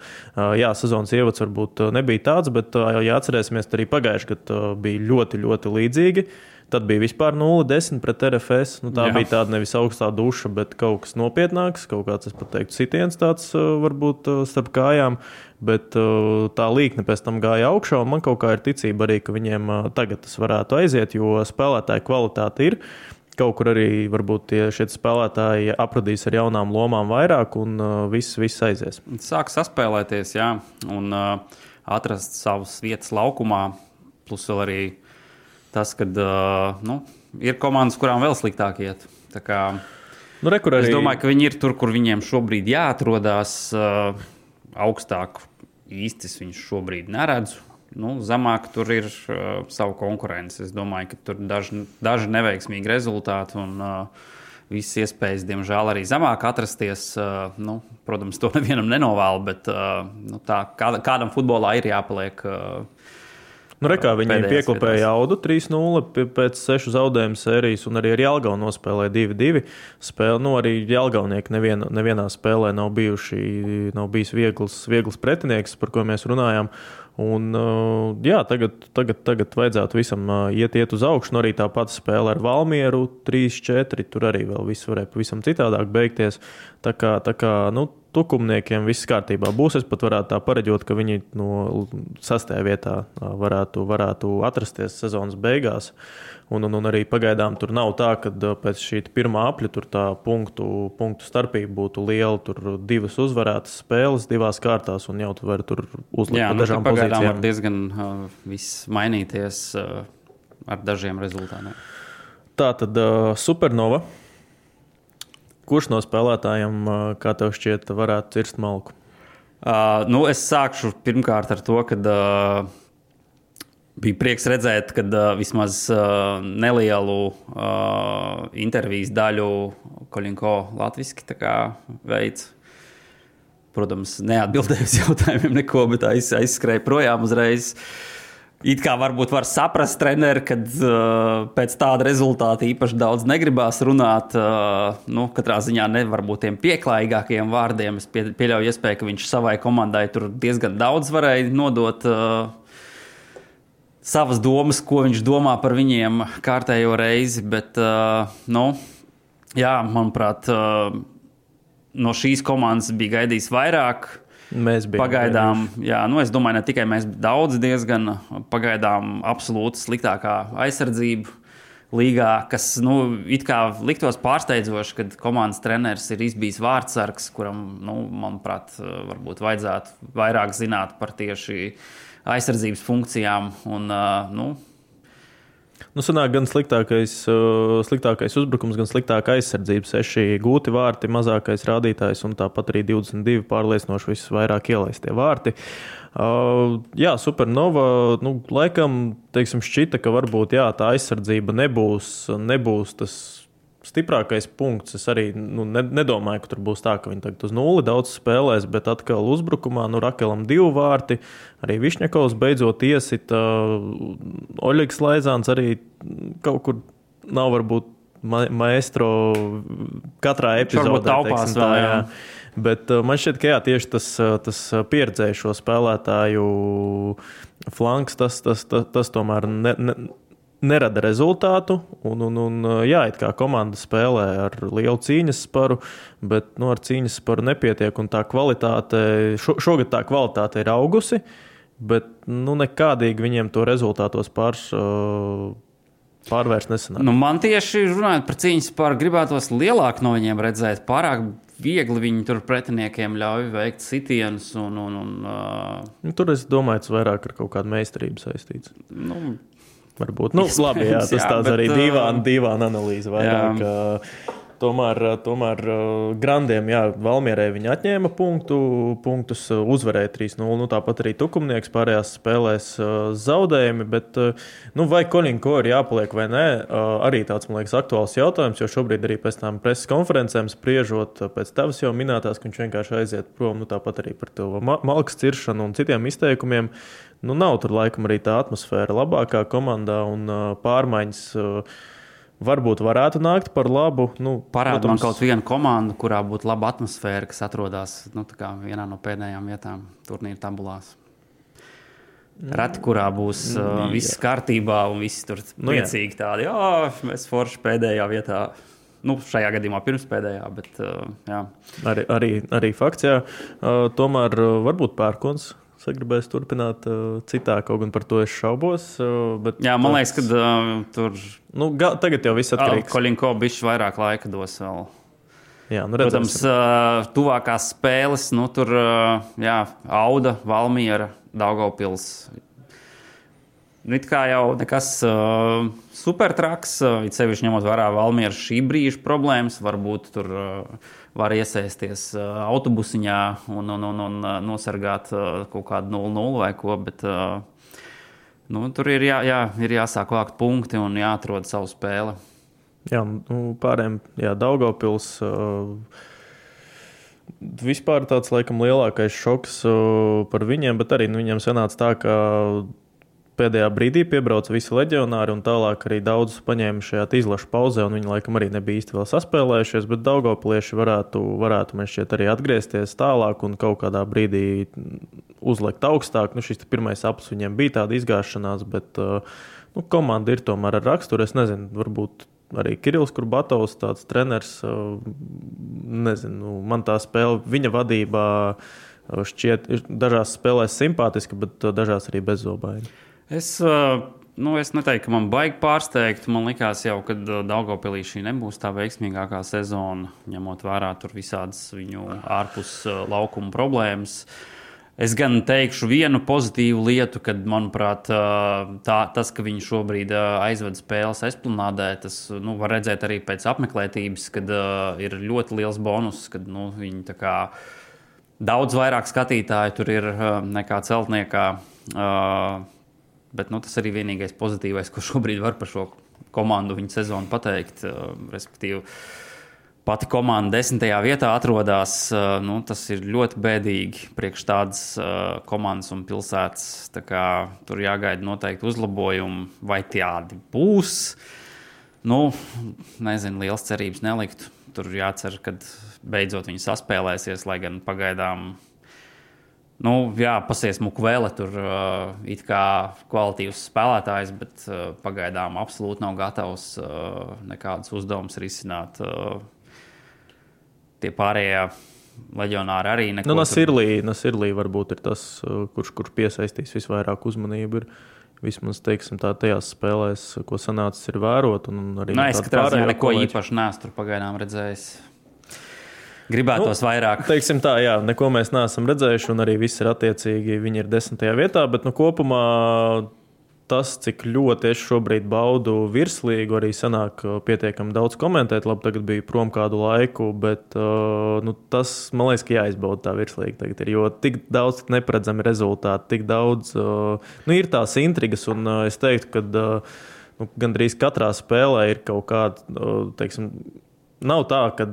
jā, sezonas ievads varbūt nebija tāds, bet, ja atcerēsimies, arī pagājušajā gadā bija ļoti, ļoti līdzīgi. Tad bija vispār 0,10 pret RFS. Nu, tā Jā. bija tāda nevis augstā duša, bet kaut kas nopietnāks, kaut kāds, es pat teiktu, sitiens tāds varbūt starp kājām. Bet tā līnija pēc tam gāja augšā, un man kaut kā ir ticība arī, ka viņiem tagad tas varētu aiziet, jo spēlētāju kvalitāte ir kaut kur arī varbūt tie spēlētāji apradīs ar jaunām lomām vairāk, un uh, viss, viss aizies. Sāk saspēlēties, jā, un uh, atrast savas vietas laukumā. Plus vēl arī tas, ka uh, nu, ir komandas, kurām vēl sliktāk iet. Kā, nu, re, arī... Es domāju, ka viņi ir tur, kur viņiem šobrīd jāatrodas. Uh, augstāk īstis viņš šobrīd neredz. Nu, zemāk tur ir uh, sava konkurence. Es domāju, ka tur daži, daži neveiksmīgi rezultāti un uh, visas iespējas, diemžēl, arī zemāk atrasties. Nu, protams, to nevienam nenovēlu, bet nu, tā, kāda, kādam futbolā ir jāpaliek. Uh, Nu, rekā viņi pēdējās pieklāpēja jaudu 3-0 pie- pēc sešu zaudējumu sērijas, un arī ar Jālgaunu nospēlēja 2-2 spēli. Nu, arī Jālgaunieki nevien, nevienā spēlē nav, bijuši, nav bijis viegls, viegls pretinieks, par ko mēs runājām. Un, uh, jā, tagad, tagad, tagad vajadzētu visam uh, iet, iet uz augšu. Arī tā pati spēle ar Valmieru 3-4. Tur arī vēl viss varēja pavisam citādāk beigties. Tā kā, tā kā nu, tukumniekiem viss kārtībā būs. Es pat varētu tā pareģot, ka viņi no sastajā vietā uh, varētu, varētu atrasties sezonas beigās. Un, un, un arī pagaidām tur nav tā, ka pēc šī pirmā apļa tur tā punktu, punktu starpība būtu liela. Tur divas uzvarētas spēles divās kārtās, un jau tu vari tur uzlikt Jā, nu, dažām pagaidām pozīcijām. var diezgan uh, viss mainīties uh, ar dažiem rezultātiem. Tā tad uh, supernova. Kurš no spēlētājiem, uh, kā tev šķiet, varētu cirst malku? Uh, nu, es sākšu pirmkārt ar to, ka uh, bija prieks redzēt, ka uh, vismaz uh, nelielu uh, intervijas daļu Kolinko latviešu veids. Protams, neatbildēju uz jautājumiem neko, bet aiz, aizskrēju projām uzreiz. It kā varbūt var saprast, treneri, kad uh, pēc tāda rezultāta īpaši daudz negribās runāt. Uh, nu, katrā ziņā nevar būt tiem pieklājīgākajiem vārdiem. Es pie, pieļauju iespēju, ka viņš savai komandai tur diezgan daudz varēja nodot. Uh, savas domas, ko viņš domā par viņiem kārtējo reizi. Bet, uh, nu, jā, manuprāt, uh, no šīs komandas bija gaidījis vairāk. Mēs bijām Pagaidām, jā, nu, es domāju, ne tikai mēs, bet daudz diezgan pagaidām absolūti sliktākā aizsardzība. Līgā, kas nu, it kā liktos pārsteidzoši, kad komandas treneris ir izbijis vārdsargs, kuram, nu, manuprāt, varbūt vajadzētu vairāk zināt par tieši aizsardzības funkcijām. Un, nu, Nu, sanāk gan sliktākais, sliktākais uzbrukums, gan sliktākā aizsardzība. Seši gūti vārti, mazākais rādītājs un tāpat arī 22 pārliecinoši visvairāk ielaistie vārti. Uh, jā, supernova. Nu, laikam, teiksim, šķita, ka varbūt jā, tā aizsardzība nebūs, nebūs tas stiprākais punkts. Es arī nu, ne, nedomāju, ka tur būs tā, ka viņi tagad uz nulli daudz spēlēs, bet atkal uzbrukumā, nu, Rakelam divi vārti, arī Višņakovs beidzot iesita. Oļegs Laizāns arī kaut kur nav varbūt ma maestro katrā epizodē. taupās teiksim tā, vēl, jā. Bet uh, man šķiet, ka jā, tieši tas, uh, tas pieredzējušo spēlētāju flanks, tas, tas, tas, tas tomēr ne, ne, nerada rezultātu. Un, un, un, jā, it kā komanda spēlē ar lielu cīņas sparu, bet nu, ar cīņas sparu nepietiek. Un tā kvalitāte, šo, šogad tā kvalitāte ir augusi, bet nu, nekādīgi viņiem to rezultātos pārs. Pārvērst nesenāk. Nu, man tieši runājot par cīņas par gribētos lielāku no viņiem redzēt. Pārāk viegli viņi tur pretiniekiem ļauj veikt sitienus. Un, un, un, uh, tur es domāju, tas vairāk ar kaut kādu meistarību saistīts. nu, Varbūt. Nu, labi, jā, tas jā, tāds bet, arī uh, dīvaini dīvān analīze. Vairāk, uh, tomēr, tomēr uh, Grandiem, jā, Valmierē viņi atņēma punktu, punktus, uh, uzvarēja 3-0. Nu, tāpat arī Tukumnieks pārējās spēlēs uh, zaudējumi. Bet, nu, vai Kolinko ir jāpaliek vai nē, arī tāds, man liekas, aktuāls jautājums. Jo šobrīd arī pēc tam preses konferencēm spriežot, pēc tavas jau minētās, ka viņš vienkārši aiziet prom. Nu, tāpat arī par to ma malkas ciršanu un citiem izteikumiem. Nu, nav tur laikam arī tā atmosfēra labākā komandā un pārmaiņas. Varbūt varētu nākt par labu. Nu, Parāda man kaut vienu komandu, kurā būtu laba atmosfēra, kas atrodas nu, vienā no pēdējām vietām turnīra tabulās. Reti, kurā būs uh, viss kārtībā un viss tur Nu, priecīgi tādi, jā, mēs forši pēdējā vietā. Nu, šajā gadījumā pirms pēdējā, bet uh, jā. Arī, arī, arī fakts, jā. Uh, tomēr uh, varbūt pērkons sagribēs turpināt uh, citā, kaut gan par to es šaubos. Uh, bet, jā, man liekas, ka uh, tur Nu, ga, tagad jau viss atkarīgs. Kolinko bišķi vairāk laika dos vēl. Jā, nu, Protams, redzēsim. uh, tuvākās spēles, nu, tur uh, jā, Auda, Valmiera, Daugopils. Nu, it kā jau nekas uh, super traks, uh, it sevišķi ņemot vērā Valmiera šī brīža problēmas, varbūt tur uh, var iesaisties uh, autobusiņā un, un, un, un uh, nosargāt uh, kaut kādu 0-0 vai ko, bet nu, tur ir, jā, jā, ir jāsāk vākt punkti un jāatrod savu spēli. Jā, nu, pārējiem, Daugopils. Uh, Vispār tāds laikam lielākais šoks uh, par viņiem, bet arī nu, viņiem sanāca tā, ka pēdējā brīdī piebrauca visi leģionāri, un tālāk arī daudzus paņēma šajā izlaša pauzē, un viņi laikam arī nebija īsti vēl saspēlējušies. Bet Daugoplieši varētu, varētu man šķiet, arī atgriezties tālāk un kaut kādā brīdī uzlikt augstāk. Nu, šis pirmais aplis viņiem bija tāda izgāšanās, bet nu, komanda ir tomēr ar raksturu. Es nezinu, varbūt arī Kirillis Kurbatovs, tāds treneris. Nezinu, man tā spēle viņa vadībā šķiet, dažās spēlēs simpātiski, bet dažās arī bezzobaini. Es, nu, es neteiktu, ka man baigi pārsteigt. Man liekas, jau, ka Daugopilī šī nebūs tā veiksmīgākā sezona, ņemot vērā tur visādas viņu ārpus laukuma problēmas. Es gan teikšu vienu pozitīvu lietu, kad, manuprāt, tā, tas, ka viņi šobrīd aizved spēles esplanādē, tas nu, var redzēt arī pēc apmeklētības, kad uh, ir ļoti liels bonus, kad nu, viņi tā kā Daudz vairāk skatītāju tur ir nekā celtniekā. Uh, bet nu, tas arī vienīgais pozitīvais, ko šobrīd var par šo komandu viņa sezonu pateikt. Uh, respektīvi, pati komanda desmitajā vietā atrodas. Nu, tas ir ļoti bēdīgi priekš tādas komandas un pilsētas. Kā, tur jāgaida noteikti uzlabojumi, vai tādi būs. Nu, nezinu, liels cerības neliktu. Tur jācer, ka beidzot viņi saspēlēsies, lai gan pagaidām. Nu, jā, pasies Mukvēle, tur uh, it kā kvalitīvs spēlētājs, bet uh, pagaidām absolūti nav gatavs uh, nekādus uzdevumus risināt. Uh, tie pārējie leģionāri arī neko. Nu, Nasirlī, Nasirlī varbūt ir tas, uh, kurš, kurš piesaistīs visvairāk uzmanību. Ir. Vismaz teiksim, tā, tajās spēlēs, ko sanācis, ir vērot. Arī Nē, es katrā ziņā neko īpaši neesmu pagaidām redzējis. Gribētos nu, vairāk. Teiksim tā, jā, neko mēs neesam redzējuši, un arī viss ir attiecīgi. Viņi ir desmitajā vietā, bet nu, kopumā tas, cik ļoti es šobrīd baudu virslīgu, arī sanāk uh, pietiekami daudz komentēt. Labi, tagad bija prom kādu laiku, bet uh, nu, tas, man liekas, ka jāizbauda tā virslīga tagad ir, jo tik daudz neparedzami rezultāti, tik daudz, uh, nu, ir tās intrigas, un es teiktu, ka nu, gandrīz katrā spēlē ir kaut kāda, teiksim, nav tā, ka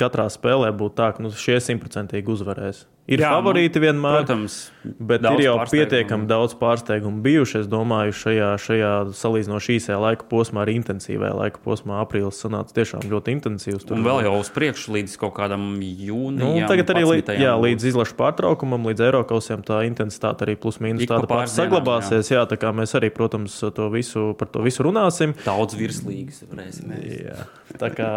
katrā spēlē būtu tā, ka nu, šie simtprocentīgi uzvarēs. Ir Jā, favorīti nu, vienmēr, protams, bet ir jau pietiekami daudz pārsteigumu bijuši. Es domāju, šajā, šajā salīdzinoši īsajā laika posmā, arī intensīvajā laika posmā, aprīlis sanāca tiešām ļoti intensīvs. Tur un vēl jau uz priekšu līdz kaut kādam jūnijam. Nu, tagad arī līdz, jā, līdz izlašu pārtraukumam, līdz Eiropausiem tā intensitāte arī plus mīnus tāda pati saglabāsies. Jā. jā, tā kā mēs arī, protams, to visu, par to visu runāsim. Daudz virslīgas. Jā. Tā kā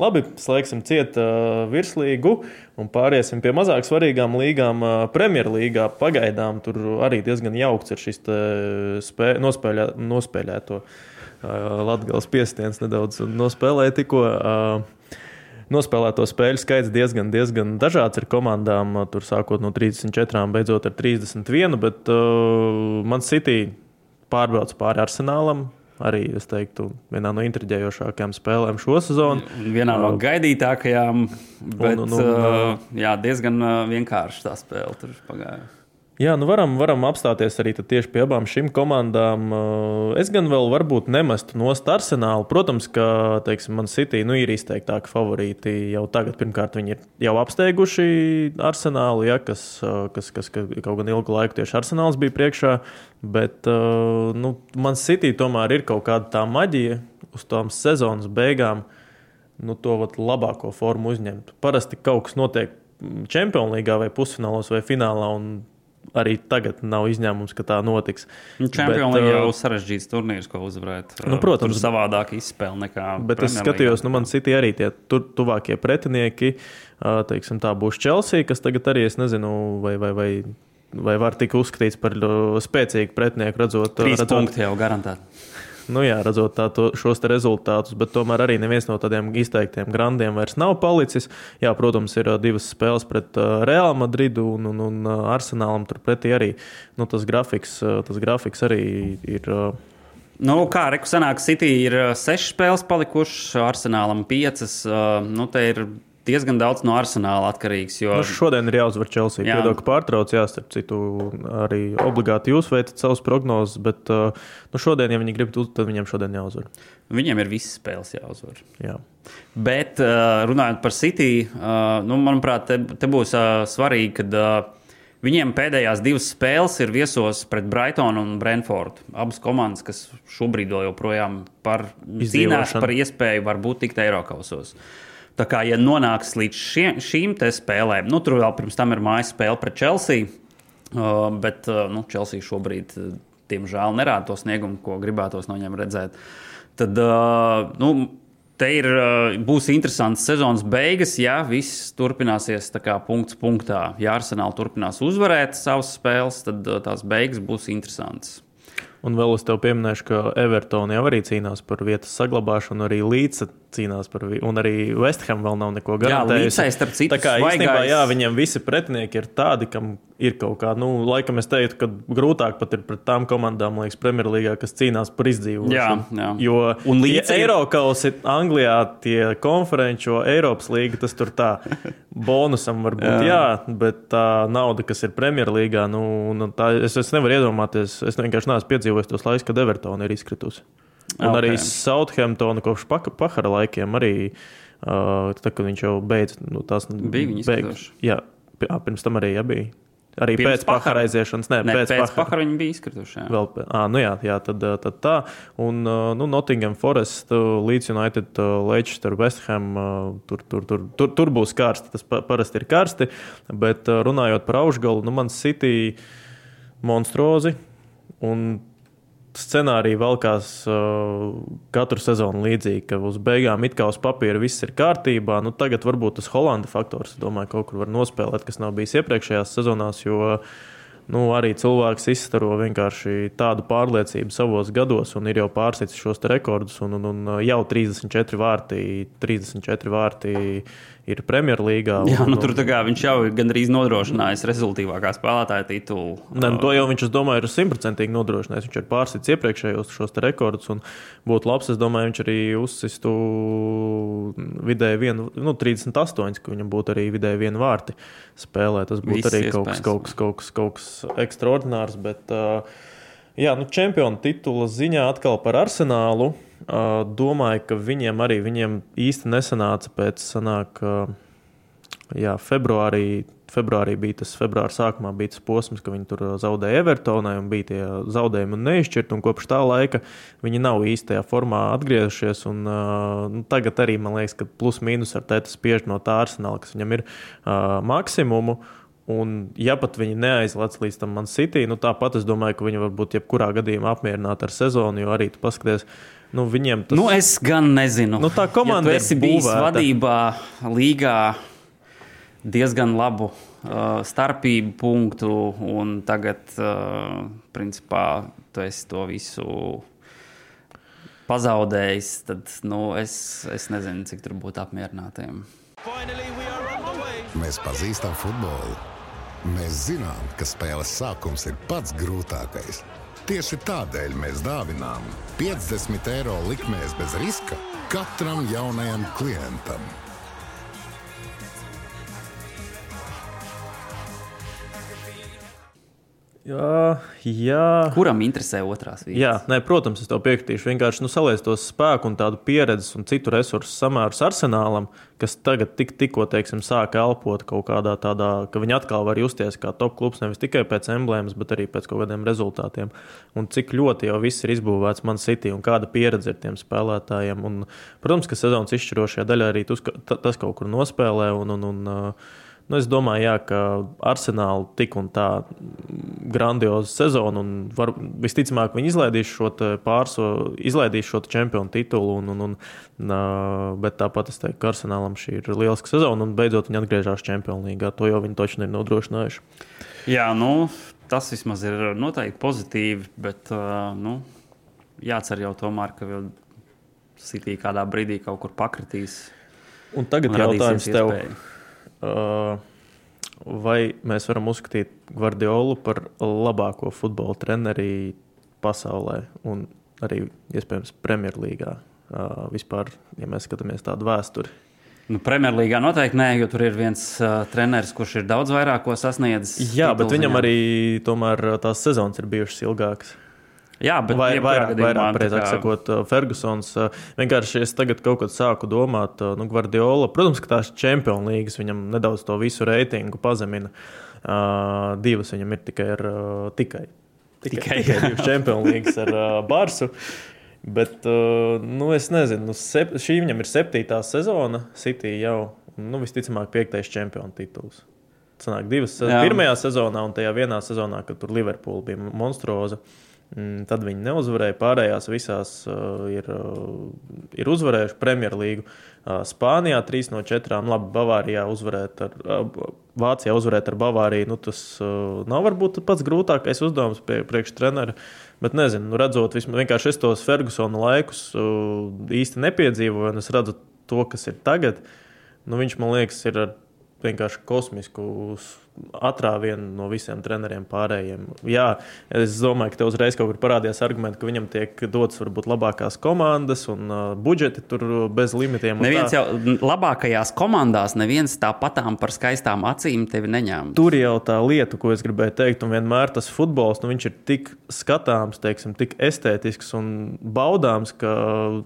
labi, slēgsim ciet uh, virslīgu un pāriesim pie mazāk svarīgām līgām. Premjerlīgā pagaidām tur arī diezgan jaukts ir šis spē, nospēlē, nospēlēto Latvijas piestiens nedaudz nospēlēja tikko. Nospēlēto spēļu skaits diezgan, diezgan dažāds ir komandām. Tur sākot no 34, beidzot ar 31. Bet uh, man City pārbrauc pāri arsenālam, arī, es teiktu, vienā no intriģējošākajām spēlēm šo sezonu. Vienā no gaidītākajām, bet un, un, un, uh, jā, diezgan vienkārši tā spēle tur pagāja. Jā, nu varam, varam apstāties arī tieši pie abām šīm komandām. Es gan vēl varbūt nemestu nost arsenālu. Protams, ka teiksim, man City nu, ir izteiktāki favorīti jau tagad. Pirmkārt, viņi ir jau apsteiguši arsenālu, ja, kas, kas, kas, kas kaut gan ilgu laiku tieši arsenāls bija priekšā. Bet nu, man City tomēr ir kaut kāda tā maģija uz tām sezonas beigām. Nu, to labāko formu uzņemt. Parasti kaut kas notiek Čempionu līgā vai pusfinālos vai finālā, un arī tagad nav izņēmums, ka tā notiks. Čempionu līnija jau sarežģīts turnīrs, ko uzvarēt. Nu, protams, tur savādāk izspēle nekā. Bet es skatījos, nu, man citi arī tie tu, tuvākie pretinieki. Teiksim, tā būs Chelsea, kas tagad arī, es nezinu, vai, vai, vai, vai var tik uzskatīts par spēcīgu pretinieku, redzot, Trīs redzot, punkti jau garantēti nu jā, redzot tā, to, šos rezultātus, bet tomēr arī neviens no tādiem izteiktiem grandiem vairs nav palicis. Jā, protams, ir divas spēles pret Real Madridu un, un, un Arsenālam. Turpretī arī nu, tas, grafiks, tas grafiks arī ir. Nu, kā Reku sanāk, City ir sešas spēles palikušas, Arsenālam piecas. Nu, te ir diezgan daudz no arsenāla atkarīgs. Jo... Nu, šodien ir jāuzvar Chelsea. Jā, Piedod, ka pārtrauc, jā, starp citu, arī obligāti jūs veicat savus prognozes, bet uh, nu, šodien, ja viņi grib, tad viņiem šodien jāuzvar. Viņiem ir visas spēles jāuzvar. Jā. Bet uh, runājot par City, uh, nu, manuprāt, te, te būs svarīgi, kad Viņiem pēdējās divas spēles ir viesos pret Brightonu un Brentfordu. Abas komandas, kas šobrīd joprojām par, cīnās par iespēju varbūt tikt Eiropausos. Tā kā, ja nonāks līdz šie, šīm spēlēm, nu, tur vēl pirms tam ir mājas spēle pret Chelsea, uh, bet uh, nu, Chelsea šobrīd, uh, diemžēl, nerāda to sniegumu, ko gribētos no viņiem redzēt. Tad, uh, nu, Te ir, būs interesants sezonas beigas, ja viss turpināsies kā punkts punktā. Ja Arsenāla turpinās uzvarēt savas spēles, tad tās beigas būs interesantas. Un vēl es tev pieminēšu, ka Evertonā jau arī cīnās par vietas saglabāšanu, arī Līta cīnās par viņu, un arī Westham vēl nav neko garantējusi. Jā, Līdzai, citu, tā kā īstenībā, jā, viņiem visi pretinieki ir tādi, kam ir kaut kā, nu, laikam es teiktu, ka grūtāk pat ir pret tām komandām, liekas, Premjerlīgā, kas cīnās par izdzīvošanu. Jā, jā. Jo un līdz ja Eiropas Anglijā tie konferenču Eiropas līga, tas tur tā bonusam var būt, jā. jā, bet tā nauda, kas ir Premjerlīgā, nu, nu tā, es, es nevaru iedomāties, es vienkārši neesmu piedzīvojis tos laikus, kad Evertona ir izkritusi. Un okay. arī Southamptona kopš Pahara laikiem arī. Uh, tad, kad viņš jau beidz, nu, tās bija viņas beigās. Jā, pirms tam arī jā, bija. Arī Pirms pēc pahara aiziešanas, ne, ne pēc, pēc pahara viņi bija izkrituši. Jā. Vēl, à, nu jā, jā tad, tad tā. Un nu, Nottingham Forest, Leeds United, Leicester, West Ham, tur, tur, tur, tur, tur būs karsti. Tas parasti ir karsti. Bet runājot par augšgalu, nu, man City monstruozi. Un scenārija valkās uh, katru sezonu līdzīgi, ka uz beigām it kā uz papīra viss ir kārtībā. Nu, tagad varbūt tas Holanda faktors, domāju, kaut kur var nospēlēt, kas nav bijis iepriekšējās sezonās, jo nu, arī cilvēks izstaro vienkārši tādu pārliecību savos gados un ir jau pārsniedzis šos rekordus. Un, un, un jau 34 vārti, 34 vārti ir Premjerlīgā. Jā, nu, tur viņš jau ir gandrīz nodrošinājis rezultātīvākā spēlētāja titulu. Ne, nu, to jau viņš, es domāju, ir simtprocentīgi nodrošinājis. Viņš ir pārsits iepriekšējos šos rekordus un būtu labs. Es domāju, viņš arī uzsistu vidēji vienu, nu, 38, ka viņam būtu arī vidēji vienu vārti spēlē. Tas būtu Viss arī kaut kas, kaut, kas, kaut, kas, kaut kas ekstraordinārs. Bet, uh, jā, nu, čempionu titula ziņā atkal par arsenālu. Uh, domāju, ka viņiem arī viņiem īsti nesanāca pēc sanāk, uh, jā, februārī. Februārī bija tas februāra sākumā, bija tas posms, ka viņi tur zaudēja Evertonai un bija tie zaudējumi un neizšķirti. Un kopš tā laika viņi nav īstajā formā atgriezušies. Un, uh, nu, tagad arī man liekas, ka plus mīnus ar tēta spiež no tā arsenāla, kas viņam ir uh, maksimumu. Un, ja pat viņi neaizlaiž līdz tam man City, nu, tāpat es domāju, ka viņi var būt jebkurā gadījumā apmierināti ar sezonu, jo arī tu paskaties, uh, Nu, viņiem tas nu, es gan nezinu. Nu, tā komanda ja ir bijusi vadībā, līgā diezgan labu uh, starpību punktu, un tagad, uh, principā, tu esi to visu pazaudējis. Tad nu, es, es nezinu, cik tur būtu apmierinātiem. Mēs pazīstam futbolu. Mēs zinām, ka spēles sākums ir pats grūtākais. Tieši tādēļ mēs dāvinām 50 eiro likmēs bez riska katram jaunajam klientam. Jā, jā. Kuram interesē otrās vietas? Jā, nē, protams, es tev piekritīšu. Vienkārši nu, saliec tos spēku un tādu pieredzes un citu resursu samērus arsenālam, kas tagad tik, tikko teiksim, sāk elpot kaut kādā tādā, ka viņi atkal var justies kā top klubs nevis tikai pēc emblēmas, bet arī pēc kaut kādiem rezultātiem. Un cik ļoti jau viss ir izbūvēts man City un kāda pieredze ir tiem spēlētājiem. Un, protams, ka sezonas izšķirošajā daļā arī tas kaut kur nospēlē. Un, un, un, Nu, es domāju, jā, ka Arsenāla tik un tā grandioza sezona, un var, visticamāk, viņi izlaidīs šo pārso, izlaidīs šo čempionu titulu. Un, un, un, bet tāpat es teiktu, ka Arsenālam šī ir lieliska sezona, un beidzot viņi atgriežas Čempionu līgā. To jau viņi točni ir nodrošinājuši. Jā, nu, tas vismaz ir noteikti pozitīvi, bet nu, jācer jau tomēr, ka City kādā brīdī kaut kur pakritīs. Un tagad un jautājums tev. Iespēju. Vai mēs varam uzskatīt Guardiolu par labāko futbola treneri pasaulē un arī iespējams Premjerlīgā? Vispār, ja mēs skatāmies tādu vēsturi. Nu, Premjerlīgā noteikti nē, jo tur ir viens uh, treneris, kurš ir daudz vairāk sasniedzis. Jā, bet viņam arī tomēr tās sezonas ir bijušas ilgākas. Jā, bet vai, vairāk, vairāk precīzāk kā... sakot, uh, Fergusons. Uh, vienkārši es tagad kaut kad sāku domāt, uh, nu, Guardiola, protams, ka tās čempionu līgas viņam nedaudz to visu reitingu pazemina. Uh, divas viņam ir tikai ar uh, tikai. Tikai, Tikai, tikai divas Champions League ar uh, Barsu. Bet, uh, nu, es nezinu, nu, sep, šī viņam ir septītā sezona, City jau, nu, visticamāk, piektais čempionu tituls. Sanāk, divas Jā. Jā. pirmajā sezonā un tajā vienā sezonā, kad tur Liverpool bija monstruoza. mm, Tad viņi neuzvarēja. Pārējās visās uh, ir, uh, ir uzvarējuši Premjerlīgu. Uh, Spānijā 3 no 4. Labi, Bavārijā uzvarēt ar, uh, Vācijā uzvarēt ar Bavāriju. Nu, tas uh, nav varbūt pats grūtākais uzdevums prie, priekš treneru. Bet nezinu, nu, redzot, vismaz vienkārši es tos Fergusona laikus uh, īsti nepiedzīvoju, un es redzu to, kas ir tagad. Nu, viņš man liekas, ir ar vienkārši kosmisku atrāvienu no visiem treneriem pārējiem. Jā, es domāju, ka tev uzreiz kaut kur parādījās argumenti, ka viņam tiek dotas varbūt labākās komandas un uh, budžeti tur bez limitiem. Neviens tā. jau labākajās komandās, neviens tāpatām par skaistām acīm tevi neņēma. Tur jau tā lieta, ko es gribēju teikt, un vienmēr tas futbols, nu, viņš ir tik skatāms, teiksim, tik estētisks un baudāms, ka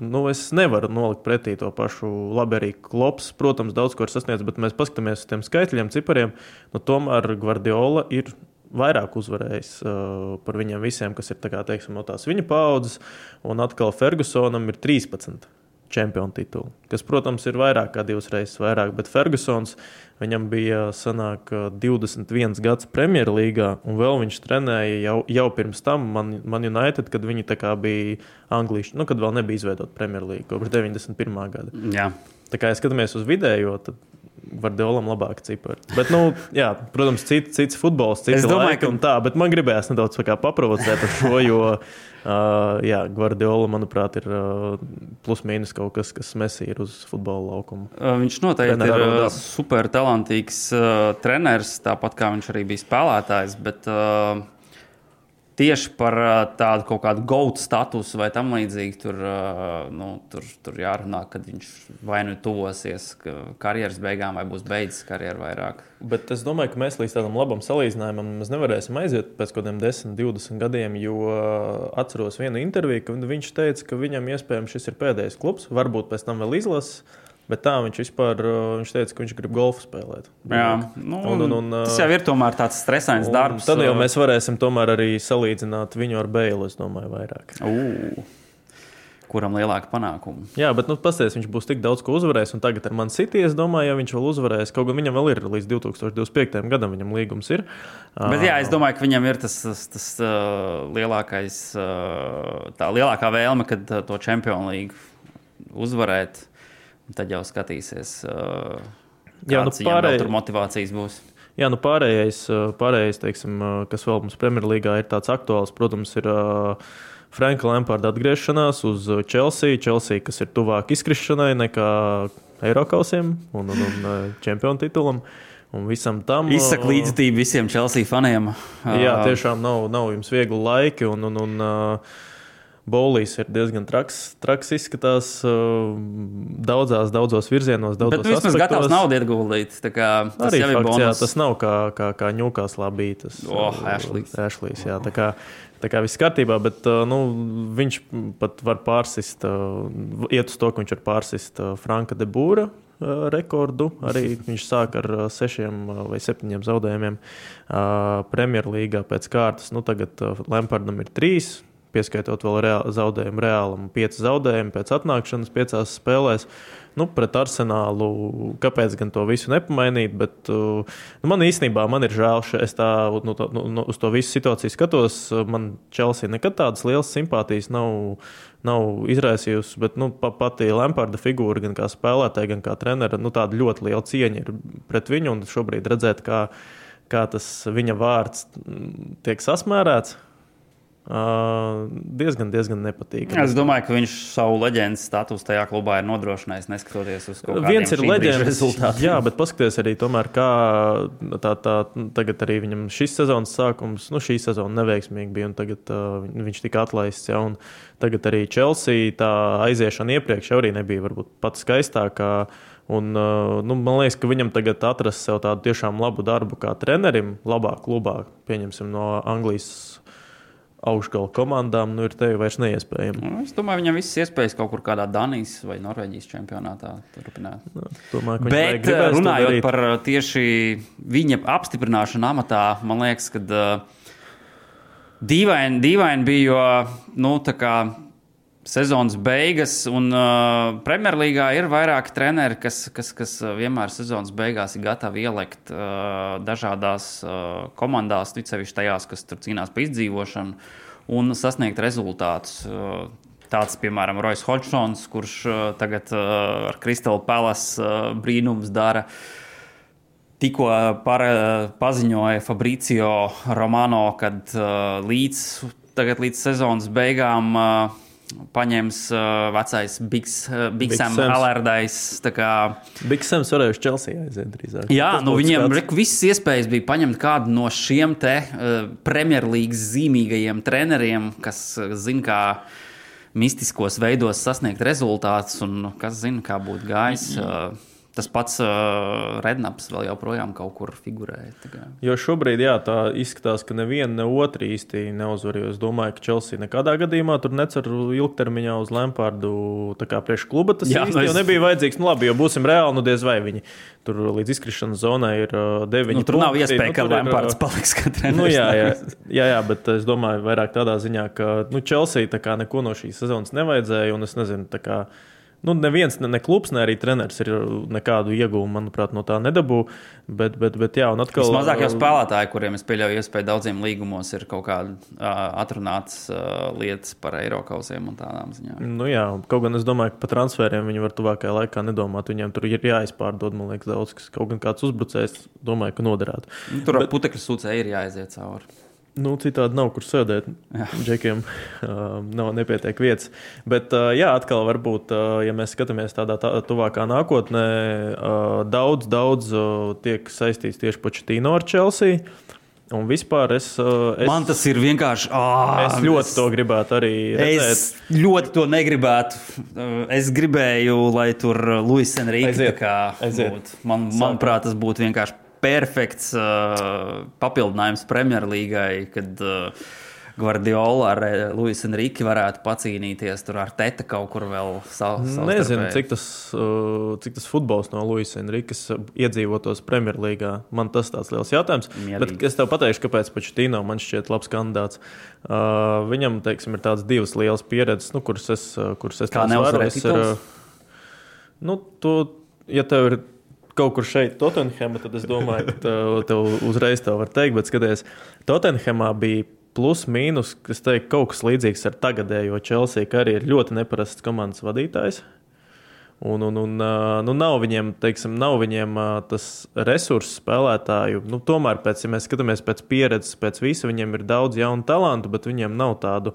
nu, es nevaru nolikt pretī to pašu labi arī klops. Protams, daudz ko ir sasniedzis, bet mēs paskatāmies uz tiem skaitļiem, cipariem. Nu, tomēr Guardiola ir vairāk uzvarējis uh, par viņiem visiem, kas ir tā kā, teiksim, no tās viņa paudzes, un atkal Fergusonam ir 13 čempionu titulu, kas, protams, ir vairāk kā divas reizes vairāk. Bet Fergusons viņam bija sanāk, 21 gads Premjerlīgā, un vēl viņš trenēja jau, jau pirms tam Man, Man United, kad viņi bija Anglijas, nu, kad vēl nebija izveidota Premjerlīga kopš 91. gada. Jā. Tā kā ja skatāmies uz vidējo, tad Vardiolam labāk cipari. Bet, nu, jā, protams, cits, cits futbols, cits domāju, ka- un tā, bet man gribējās nedaudz paprovocēt ar šo, jo, uh, jā, Guardiola, manuprāt, ir uh, plus-mínus kaut kas, kas mesī ir uz futbola laukuma. Viņš noteikti Trenerā ir rodā. super talantīgs uh, treneris, tāpat kā viņš arī bija spēlētājs. Bet uh, tieši par tādu kaut kādu gautu statusu vai tam līdzīgi tur, nu, tur, tur jārunā, kad viņš vai nu tuvosies ka karjeras beigām, vai būs beidzis karjeru vairāk. Bet es domāju, ka mēs līdz tādam labam salīdzinājumam nevarēsim aiziet pēc kaut kādiem 10, 20 gadiem. Jo atceros vienu interviju, kad viņš teica, ka viņam iespējams šis ir pēdējais klubs, varbūt pēc tam vēl izlases. Bet tā viņš vispār uh, viņš teica, ka viņš grib golfu spēlēt. Jā, nu, Un- un- un, tas uh, jau ir tomēr tāds stresains darbs. Tad jau uh, mēs varēsim tomēr arī salīdzināt viņu ar Bēlu, es domāju, vairāk. Ū, kuram lielāka panākuma. Jā, bet nu, pasties, viņš būs tik daudz ko uzvarējis, un tagad ar mani City, es domāju, ja viņš vēl uzvarēs, kaut gan viņam vēl ir līdz 2025. gadam, viņam līgums ir. Bet jā, es domāju, ka viņam ir tas, tas, tas uh, lielākais, uh, tā lielākā vēlme, kad uh, to Champions League uzvarēt. Tad jau skatīsies, Jā, nu pārēj- tur motivācijas būs. Jā, nu pārējais, pārējais teiksim, kas vēl mums Premjerlīgā ir tāds aktuāls, protams, ir Franka Lamparda atgriešanās uz Chelsea. Chelsea, kas ir tuvāk izkrišanai nekā Eiropausiem un, un, un čempionu titulam. Un visam tam Izsaka līdzjūtību visiem Chelsea faniem. Jā, tiešām nav, nav jums viegli laiki. Un, un, un, uh, Bolīs ir diezgan traks, traks izskatās uh, daudzās, daudzos virzienos. Daudzos Bet nu, vismaz aspektos. gatavs naudu ieguldīt. Tas Arī jau ir fakts, jā, bonus. tas nav kā, kā, kā ņūkās labī. Tas, Oh, uh, Ashley's. Ashley's, jā, tā kā, tā kā viss kārtībā, bet uh, nu, viņš pat var pārsist, iet uz to, ka viņš var pārsist Franka de Būra rekordu. Arī viņš sāk ar sešiem vai septiņiem zaudējumiem Premjerlīgā pēc kārtas. Nu, tagad Lampardam ir trīs. Pieskaitot vēl reāli, zaudējumu reālam, pieci zaudējumi pēc atnākšanas, piecās spēlēs. Nu, pret arsenālu, kāpēc gan to visu nepamainīt? Bet, uh, nu, man īstenībā man ir žēl, ka es tā, nu, tā, nu, uz to visu situāciju skatos. Man Chelsea nekad tādas lielas simpātijas nav, nav izraisījusi. Bet nu, pa, pati Lamparda figūra, gan kā spēlētāja, gan kā treneris, nu, tāda ļoti liela cieņa ir pret viņu. Un šobrīd redzēt, kā, kā tas viņa vārds mm, tiek sasmērēts. Uh, diezgan, diezgan nepatīkami. Es domāju, ka viņš savu leģendas statusu tajā klubā ir nodrošinājis, neskatoties uz to, Viens ir leģendas rezultāts. Jā, bet paskatieties arī, tomēr, kā tā, tā, tagad arī viņam šis sezonas sākums, nu, šī sezona neveiksmīgi bija, un tagad uh, viņš tika atlaists. Ja, un tagad arī Chelsea tā aiziešana iepriekš arī nebija varbūt pats skaistākā. Un, nu, man liekas, ka viņam tagad atrast sev tādu tiešām labu darbu kā trenerim, labā klubā, pieņemsim no Anglijas augšgala komandām, nu, ir tevi vairs neiespējami. Nu, es domāju, viņam viss iespējas kaut kur kādā Danijas vai Norvēģijas čempionātā turpināt. Nu, domāju, Bet to runājot par uh, tieši viņa apstiprināšanu amatā, man liekas, ka uh, dīvaini, dīvaini bija, jo nu, tā kā sezonas beigas, un uh, Premjerlīgā ir vairāki treneri, kas, kas, kas uh, vienmēr sezonas beigās ir gatavi ielikt uh, dažādās uh, komandās, ticēvišķi tajās, kas tur cīnās par izdzīvošanu, un sasniegt rezultātus. Uh, Tāds, piemēram, Roisas Hodžsons, kurš uh, tagad uh, ar Kristālu Palace uh, brīnums dara. Tikko par, paziņoja Fabricio Romano, kad uh, līdz, tagad, līdz sezonas beigām uh, paņems uh, vecais Bigs, uh, Big Sams. Allardais. kā- Bigs Sams varēja uz Chelsea aiziet drīzāk. Jā, Tas nu viņiem skats. reku, visas iespējas bija paņemt kādu no šiem te uh, Premjerlīgas zīmīgajiem treneriem, kas uh, zina, kā mistiskos veidos sasniegt rezultātus, un nu, kas zina, kā būtu gājis. Uh, tas pats uh, Rednaps vēl joprojām kaut kur kā. Jo šobrīd jā, tā izskatās, ka neviena ne otra īsti neuzvar. jo Es domāju, ka Chelsea nekādā gadījumā tur necer ilgtermiņā uz Lampardu. Priekš kluba tas Jā, nu īsti es- nebija vajadzīgs. Nu, labi, jo būsim reāli, nu diez vai viņi tur līdz izkrišanas zonai ir uh, deviņi. Nu, tur nav punkti. iespēja, Nu, ka tur ir, Lampards paliks kā treneris. Nu, jā, jā, jā, jā, bet es domāju, vairāk tādā ziņā, ka nu, Chelsea neko no šīs sezonas nevajadzēja. Un es nezinu, kā. Nu, neviens, ne, ne klubs, ne arī treneris ir nekādu iegūmu, manuprāt, no tā nedabū. Bet, bet, bet jā, un atkal. Vismazāk jau spēlētāji, kuriem es pieļauju, iespēju daudziem līgumos ir kaut kāda uh, atrunātas uh, lietas par Eiropausiem un tādām ziņām. Nu, jā, kaut gan es domāju, ka par transferiem viņi var tuvākajā laikā nedomāt. Viņiem tur ir jāizpārdod, man liekas, daudz kas. Kaut gan kāds uzbrucējs, domāju, ka noderētu. Nu, tur ar putekļu sūcēju ir jāaiziet cauri. Nu, citādi nav kur sēdēt. Džekiem uh, nav nepietiek vietas. Bet, uh, jā, atkal, varbūt, uh, ja mēs skatāmies tādā tā, tuvākā nākotnē, uh, daudz, daudz uh, tiek saistīts tieši Početīno ar Chelsea. Un vispār es, uh, es, Man tas ir vienkārši. Oh, es ļoti to gribētu arī redzēt. Es ļoti to negribētu. Es gribēju, lai tur Luis Enrique Aiziet. kā Aiziet. būtu. Man, manuprāt, tas būtu vienkārši perfekts uh, papildinājums Premjerlīgai, kad uh, Guardiola ar eh, Luisu Enrique varētu pacīnīties tur ar Teta kaut kur vēl savu. Nezinu, cik tas, uh, cik tas futbols no Luisa Enrikas iedzīvotos Premjerlīgā. Man tas tāds liels jautājums. Mierīgi. Bet es tev pateikšu, kāpēc Početīno man šķiet labs kandidāts. Uh, viņam, teiksim, ir tādas divas lielas pieredzes, nu, kuras es, uh, kuras es Kā uh, Nu, tu, ja tev ir kaut kur šeit, Tottenhamā, tad es domāju, ka tev, tev uzreiz tā var teikt. Bet, skaties, Tottenhamā bija plus mīnus, kas teikt, kaut kas līdzīgs ar tagadējo Chelsea, ka arī ir ļoti neparasts komandas vadītājs. Un, un, un nu, nav viņiem, teiksim, nav viņiem tas resursu spēlētāju. Nu, tomēr, pēc, ja mēs skatāmies pēc pieredzes, pēc visa, viņiem ir daudz jaunu talantu, bet viņiem nav tādu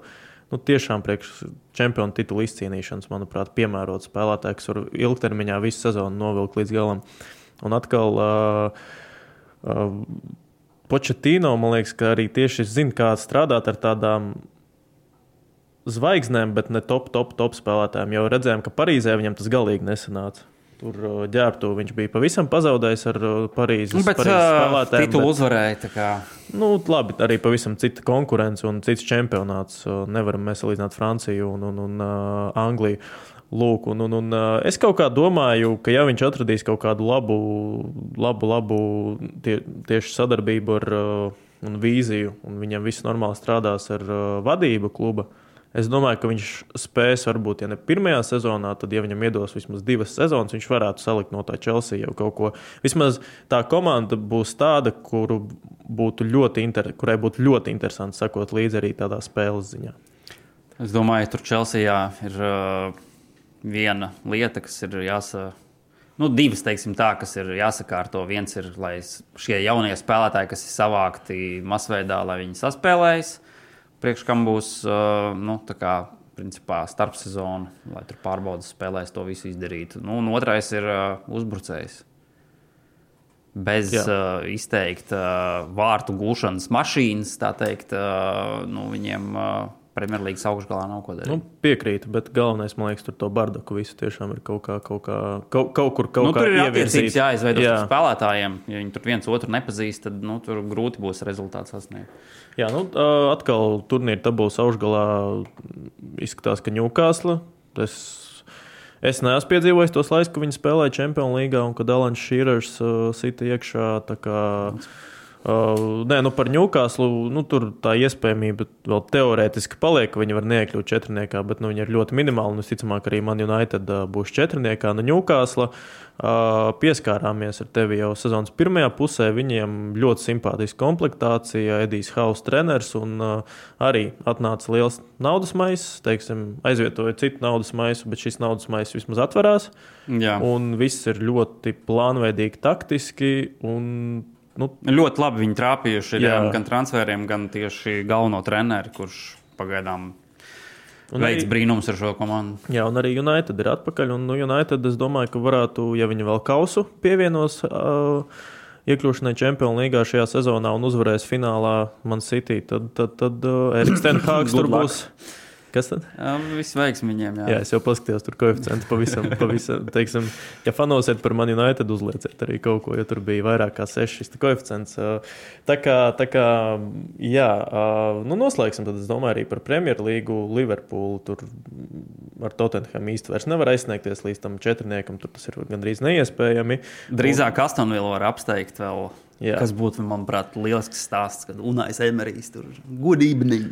nu, tiešām priekš čempionu titulu izcīnīšanas, manuprāt, piemērotu spēlētāju, kas var ilgtermiņā visu sezonu novilkt līdz galam. Un atkal. Uh, uh, Početīno, man liekas, ka arī tieši zina, kā strādāt ar tādām zvaigznēm, bet ne top, top, top spēlētājiem. Jau redzējām, ka Parīzē viņam tas galīgi nesanāca. Tur uh, ģērbtu viņš bija pavisam pazaudējis ar uh, Parīzes, Nu, bet uh, spēlētājiem. titulu bet- uzvarēja. tā kā. Nu, labi, arī pavisam cita konkurence un cits čempionāts. Uh, Nevaram mēs salīdzināt Franciju un, un, un uh, Angliju. Lūk, un, un, un, uh, es kaut kā domāju, ka ja viņš atradīs kaut kādu labu, labu, labu tie, tieši sadarbību ar uh, un vīziju, un viņam viss normāli strādās ar uh, vadību kluba, es domāju, ka viņš spēs, varbūt, ja ne pirmajā sezonā, tad, ja viņam iedos vismaz divas sezonas, viņš varētu salikt no tā Chelsea jau kaut ko. Vismaz tā komanda būs tāda, būtu inter, kurai būtu ļoti interesanti sekot līdzi arī tādā spēles ziņā. Es domāju, tur Chelsea ir uh, viena lieta, kas ir jāsaka. Nu, divas, teiksim, tā, kas ir jāsakārto. Viens ir, lai šie jaunie spēlētāji, kas ir savākti masveidā, lai viņi saspēlējas. Priekš kam būs uh, nu, tā kā, principā, starpsezona, lai tur pārbaudas spēlēs to visu izdarītu. Nu, un otrais ir uh, uzbrucējs. Bez Jā. uh, izteikta uh, vārtu gūšanas mašīnas, tā teikt, uh, nu, viņiem uh, Premjerlīgas augšgalā nav ko darīt. Nu, piekrītu, bet galvenais, man liekas, tur to bardaku visu tiešām ir kaut, kā, kaut, kā, kaut, kaut kur kaut nu, kā tur ir attiecības jāizveido Jā. spēlētājiem. Ja viņi tur viens otru nepazīst, tad nu, tur grūti būs rezultāts sasniegt. Jā, nu, atkal turnīra tabulas augšgalā izskatās, ka Ņūkāsla. Es, es neesmu piedzīvojis tos laikus, kad viņi spēlēja Champions League un kad Alans Šīrers uh, sita iekšā. Kā, uh, nē, nu par Ņūkāslu nu, tur tā iespējamība vēl teorētiski paliek, ka viņi var neiekļūt četrniekā, bet nu, viņi ir ļoti minimāli. Un, visticamāk, arī Man United uh, būs četrniekā. Nu, Ņūkāsla uh, pieskārāmies ar tevi jau sezonas pirmajā pusē. Viņiem ļoti simpātiska komplektācija, Edijs Hauss treneris un uh, arī atnāca liels naudas maisis. Teiksim, aizvietoja citu naudas maisu, bet šis naudas maisis vismaz atverās. Jā. Un viss ir ļoti plānveidīgi, taktiski. Un, nu, Ļoti labi viņi trāpījuši ir, Jā. gan transferiem, gan tieši galveno treneru, kurš pagaidām Un veids arī- brīnums ar šo komandu. Jā, un arī United ir atpakaļ. Un, nu, United, es domāju, ka varētu, ja viņi vēl kausu pievienos uh, iekļūšanai Champions League šajā sezonā un uzvarēs finālā Man City, tad, tad, tad uh, Eriks Tenhāgs tur Good luck. Kas tad? Viss veiks viņiem. Jā. Jā, es jau paskatījos, tur koeficients pavisam, pavisam teiksim, ja fanosiet par mani United, uzlieciet arī kaut ko, jo tur bija vairāk kā sešas koeficients. Uh, Tā kā, tā kā jā, nu noslēgsim, tad es domāju arī par Premjerlīgu, Liverpoolu. Tur ar Tottenham īsti vairs nevar aizsniegties līdz tam četrniekam, tur tas ir gandrīz neiespējami. Drīzāk Astonville var apsteigt vēl. Jā. Kas būtu, manuprāt, lielisks stāsts, kad Unais Emerijs tur good evening.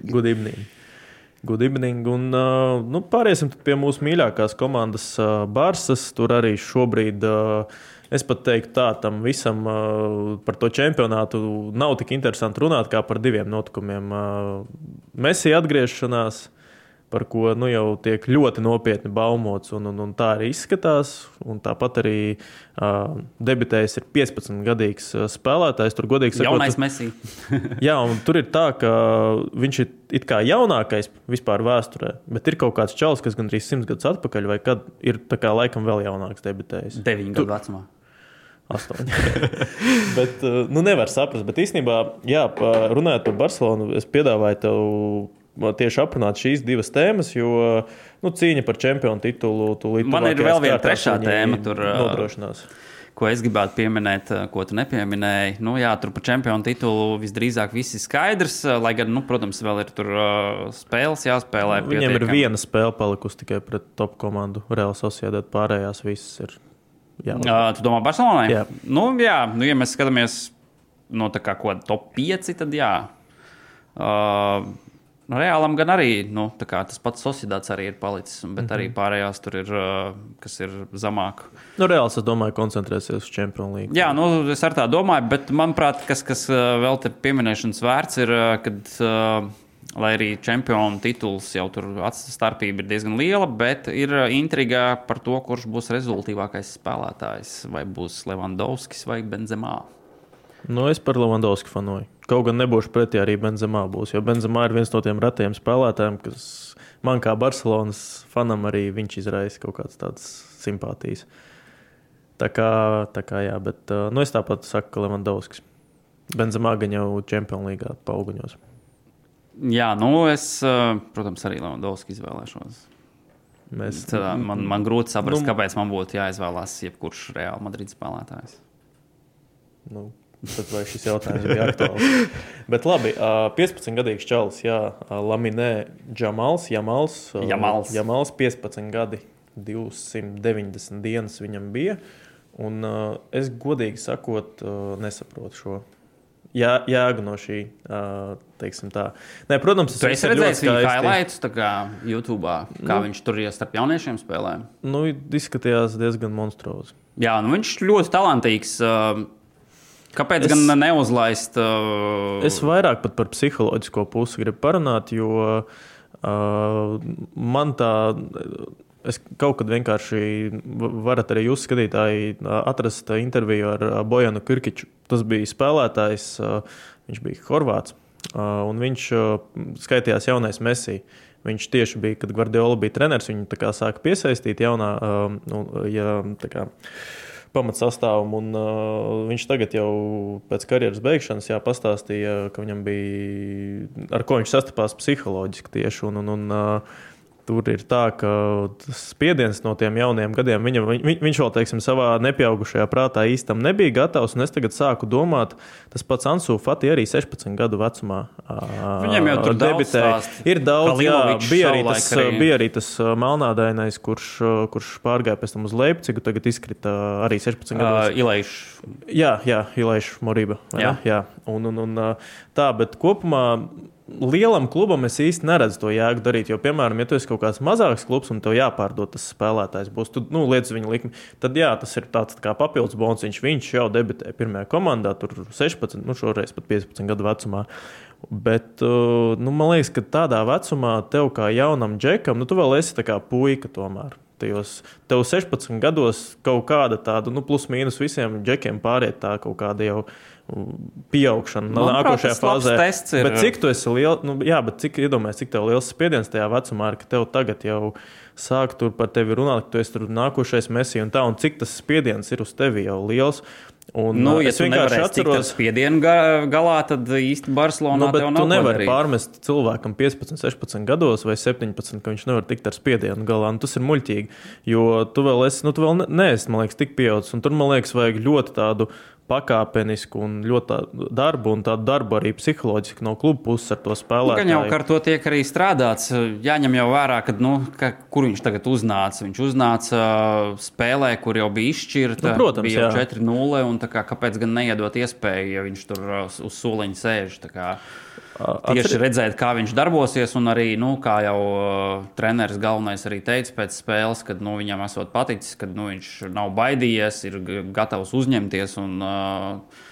Good evening. Un, uh, nu, pāriesim pie mūsu mīļākās komandas, uh, Bārsas. Tur arī šobrīd, uh, es pat teiktu, tā tam visam uh, par to čempionātu nav tik interesanti runāt kā par diviem notikumiem. Uh, Messi atgriešanās, par ko nu, jau tiek ļoti nopietni baumots, un, un, un tā arī izskatās. Un tāpat arī uh, debitējis ir 15-gadīgs uh, spēlētājs. Tur godīgi sakot, Jaunais Messi. Jā, un tur ir tā, ka viņš ir it kā jaunākais vispār vēsturē, bet ir kaut kāds čels, kas gandrīz simts gadus atpakaļ, vai kad ir tā kā laikam vēl jaunāks debitējis. Deviņu gadu vecumā. Astoņi. bet, nu, nevar saprast. Bet īstenībā, jā, runājot par Barcelonu, es piedāvāju tev tieši aprunāt šīs divas tēmas, jo nu, cīņa par čempionu titulu tūlīt. Man ir vēl viena trešā tēma tur, Nodrošinās. Ko es gribētu pieminēt, ko tu nepieminēji. Nu, jā, tur par čempionu titulu visdrīzāk viss ir skaidrs. Lai gan, nu, protams, vēl ir tur spēles jāspēlē. Viņiem ir viena spēle palikusi tikai pret top komandu. Reāli Sociedad pārējās visas ir. Jā, Uh, tu domā, Barcelonai? Jā. Nu, jā, nu, ja mēs skatāmies no tā kā ko top 5, tad jā. Uh, nu, Reālam gan arī nu, tas pats Sociedāts arī ir palicis, bet mm -hmm. arī pārējās tur ir, kas ir zamāk. nu, Reāls, es domāju, koncentrēsies uz Champions League. Jā, nu, es ar tā domāju, bet manuprāt, kas, kas vēl te pieminēšanas vērts ir, kad, lai arī čempionu tituls jau tur starpība ir diezgan liela, bet ir intriga par to, kurš būs rezultātīvākais spēlētājs. Vai būs Levandovskis vai Benzemā. Nu, es par Levandovski fanoju. Kaut gan nebūšu pretī arī Benzemā būs, jo Benzemā ir viens no tiem retajiem spēlētājiem, kas man kā Barcelonas fanam arī viņš izraisa kaut kādas tādas simpātijas. Tā kā, tā kā jā, bet uh, nu, es tāpat saku, ka Levandovskis. Benzemā gan jau Champions League paauguņos. Jā, nu es, uh, protams, arī Levandovski izvēlēšos. Mēs, Cedā, man, man grūti saprast, Nu- kāpēc man būtu jāizvēlās jebkurš Real Madrid spēlētājs. Nu, tad vai šis jautājums bija aktuāls? Bet labi, ā, 15-gadīgs čalis, Jā, Laminē, Džamals, Jamals. Jamals. Jamals 15 gadi, 290 dienas viņam bija. Un es godīgi sakot, nesaprotu šo. Jā, jēga no šī, teiksim tā. Nē, protams, tas ir redzējis viņa highlights tā kā YouTube, kā nu, viņš tur ir starp jauniešiem spēlēm. Nu, izskatījās diezgan monstruozi. Jā, nu viņš ļoti talantīgs. uh, Kāpēc Es- gan neuzlaist? Uh... Es vairāk par psiholoģisko pusi gribu parunāt, jo uh, man tā. Es kaut kad vienkārši varat arī jūs, skatītāji, ā, atrast interviju ar ā, Bojanu Kirkiču. Tas bija spēlētājs, ā, viņš bija Horvāts, ā, un viņš ā, skaitījās jaunais Messi. Viņš tieši bija, kad Guardiola bija treneris, viņu sāka piesaistīt jaunā, ā, nu, ja, pamatsastāvam. Un, uh, viņš tagad jau pēc karjeras beigšanas jā, pastāstīja, ka viņam bija ar ko viņš sastapās psiholoģiski tieši. Un, un, un, uh, Tur ir tā, ka spiediens no tiem jauniem gadiem, viņa, viņ, viņš vēl teiksim, savā nepieaugušajā prātā īstam nebija gatavs. Es tagad sāku domāt, tas pats Ansu Fati arī 16 gadu vecumā. Viņam jau tur debitēja. Ir daudz, jā, bija arī, tas, bija arī tas melnādainais, kurš, kurš pārgāja pēc tam uz Leipcigu, tagad izkrita arī 16 gados. Uh, Ilaiš. Jā, jā Ilaiš Morība. Jā. jā. Un, un, un, tā, bet kopumā lielam klubam es īsti neredzu to jēgu darīt. Jo, piemēram, ja tu esi kaut kāds mazāks klubs un tev jāpārdod tas spēlētājs, būs tu, nu, lietas viņa likme, tad jā, tas ir tāds tā kā papildus bonus. Viņš, viņš jau debitē pirmajā komandā, tur 16, nu, šoreiz pat 15 gadu vecumā. Bet uh, nu, man liekas, ka tādā vecumā tev kā jaunam džekam, nu, tu vēl esi kā puika tomēr. Tajos, tev 16 gados kaut kāda tāda, nu, plus mīnus visiem džekiem pāriet tā kaut kāda jau pieaugšana Manuprāt, nākošajā fāzē. Ir, bet cik tu esi liels, nu, jā, bet cik iedomājies, cik liels spiediens tajā vecumā ir, ka tev tagad jau sāk tur par tevi runāt, ka tu esi nākošais mesija un tā, un cik tas spiediens ir uz tevi jau liels. Un, nu, ja es vienkārši atceros, ka spiedienu galā, tad īsti Barcelonā nu, tev nav. Tu nevari pārmest cilvēkam 15, 16 gados vai 17, ka viņš nevar tikt ar spiedienu galā. Nu, tas ir muļķīgi, jo tu vēl esi, nu, tu vēl neesi, man liekas, tik pieaudzis. Un tur, man liekas, vajag ļoti tādu pakāpenisku un ļoti darbu, un tādu darbu arī psiholoģiski no kluba puses ar to spēlētāju. Gan jau ar to tiek arī strādāts. Jāņem jau vērā, ka, nu, ka, kur viņš tagad uznāca. Viņš uznāca spēlē, kur jau bija izšķirta. Nu, protams, bija jau 4-0, un kā, kāpēc gan neiedot iespēju, ja viņš tur uz soliņa sēž. Tieši redzēt, kā viņš darbosies, un arī, nu, kā jau uh, treneris galvenais arī teica pēc spēles, kad nu, viņam esot paticis, ka nu, viņš nav baidījies, ir gatavs uzņemties un uh,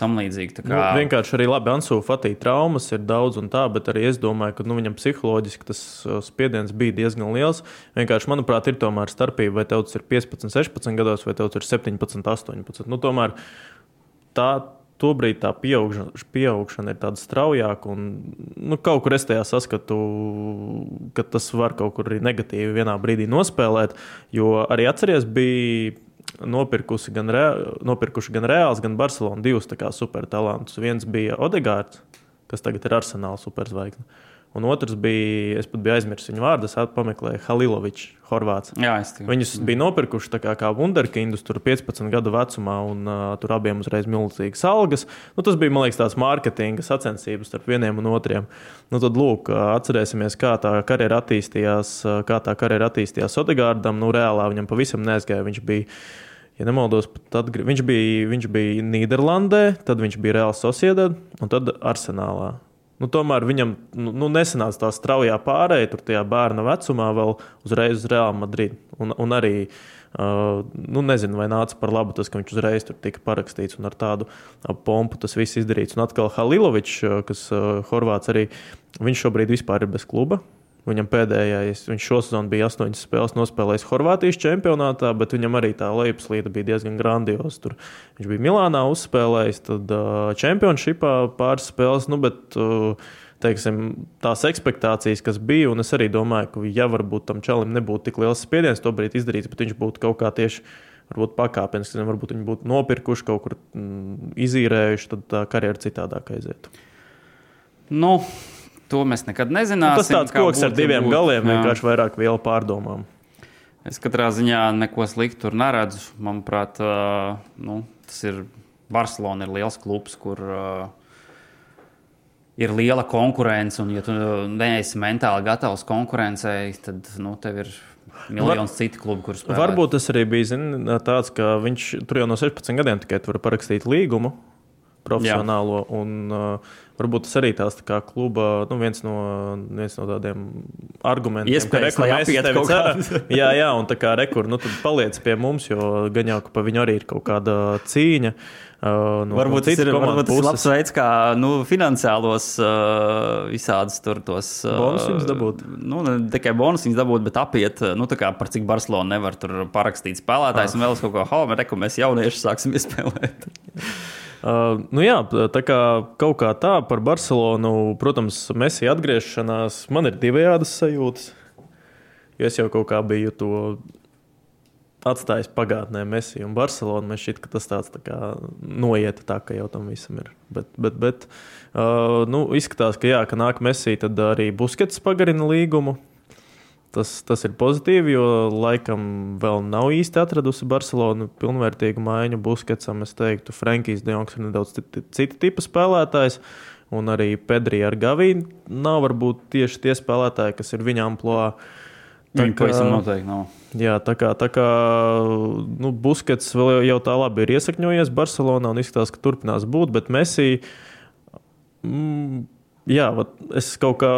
tam līdzīgi. Kā... Nu, vienkārši arī labi, Ansu Fatī traumas ir daudz un tā, bet arī es domāju, ka nu, viņam psiholoģiski tas spiediens bija diezgan liels. Vienkārši, manuprāt, ir tomēr starpība, vai tev tas ir 15, 16 gados, vai tev tas ir 17, 18. Nu, tomēr tā Tobrīd tā pieaugšana, pieaugšana ir tāda straujāka, un nu, kaut kur es tajā saskatu, ka tas var kaut kur arī negatīvi vienā brīdī nospēlēt. Jo arī atceries, bija nopirkusi gan, Re, nopirkuši gan Reāls, gan Barcelona divus supertalantus. Viens bija Odegārds, kas tagad ir Arsenāls superzvaigznes. Un otrs bija, es pat biju aizmirsis viņu vārdu, es pameklēju Halilovičs, Horvāts. Jā, es tikai. Viņus bija nopirkuši kā, kā Wunderkindus, tur 15 gadu vecumā, un uh, tur abiem uzreiz milzīgas algas. Nu, tas bija, man liekas, tāds mārketinga sacensības starp vieniem un otriem. Nu, tad, lūk, atcerēsimies, kā tā karjera attīstījās, kā tā karjera attīstījās Odegārdam. Nu, reālā viņam pavisam neaizgāja. Viņš bija ja nemaldos, tad viņš bija, viņš bija Nīderlandē, tad viņš bija Reāls Sociedad un tad Arsenālā. Nu, tomēr viņam nu, nu, nesanāca tā straujā pārējai, tur tajā bērna vecumā, vēl uzreiz uz Real Madrid. Un, un arī, uh, nu, nezinu, vai nāca par labu tas, ka viņš uzreiz tur tika parakstīts un ar tādu pompu tas viss izdarīts. Un atkal Halilovičs, uh, kas uh, Horvāts arī, viņš šobrīd vispār ir bez kluba. Viņam pēdējais, viņš šosezon bija astoņas spēles nospēlējis Horvātijas čempionātā, bet viņam arī tā lejupslīde bija diezgan grandioza. Tur viņš bija Milānā uzspēlējis, tad čempionšipā pāris spēles, nu, bet teiksim, tās expectācijas, kas bija, un es arī domāju, ka, ja varbūt tam čalim nebūtu tik liels spiediens to brīdi izdarīt, bet viņš būtu kaut kā tieši varbūt pakāpeniski, varbūt viņi būtu nopirkuši kaut kur izīrējuši, tad tā karjera citādāk aizietu. Nu, To mēs nekad nezināsim. Tas tāds koks ar diviem būt, galiem, vienkārši vairāk vielu pārdomām. Es katrā ziņā neko sliktu tur neredzu. Manuprāt, uh, nu, tas ir Barcelona, ir liels klubs, kur uh, ir liela konkurence. Un, ja tu neesi mentāli gatavs konkurencei, tad nu, tev ir miljonus Var, citu klubu, kurus spēlē. Varbūt tas arī bija zin, tāds, ka viņš tur jau no 16 gadiem tikai var parakstīt līgumu profesionālo. Jā. Un, uh, Varbūt tas arī tās tā kluba nu, viens, no, viens no tādiem argumentiem, Iespējas, ka rekur, kaut kādā. jā, jā, un tā kā rekur, nu, tad paliec pie mums, jo gan jau, ka pa viņu arī ir kaut kāda cīņa. Uh, no, varbūt, no tas ir, varbūt tas ir labs veids, kā nu, finansiālos uh, visādus tur tos uh, bonusus dabūt. Nu, ne tikai bonusus dabūt, bet apiet, nu, kā par cik Barcelona nevar tur parakstīt spēlētājs ah. un vēl kaut ko hau, reku mēs jaunieši sāksim iespēlēt. Uh, nu jā, tā kā kaut kā tā par Barcelonu, protams, Messi atgriešanās, man ir divējādas sajūtas. Jo es jau kaut kā biju to atstājis pagātnē Messi un Barcelonu. Man šķiet, ka tas tāds tā kā noiet tā, ka jau tam visam ir. Bet, bet, bet uh, nu, izskatās, ka jā, ka nāk Messi, tad arī Buskets pagarina līgumu. Tas, tas ir pozitīvi, jo laikam vēl nav īsti atradusi Barcelona pilnvērtīgu maiņu Busketsam. Es teiktu, Frankijs Dionks ir nedaudz cita tipa spēlētājs. Un arī Pedrija ar Gavīnu nav varbūt tieši tie spēlētāji, kas ir viņa amplitūdā. Viņa pavisam noteikti nav. Jā, tā kā, tā kā nu, Buskets vēl jau tā labi ir iesakņojies Barcelonā un izskatās, ka turpinās būt, bet Messi. Mm, jā, es kaut kā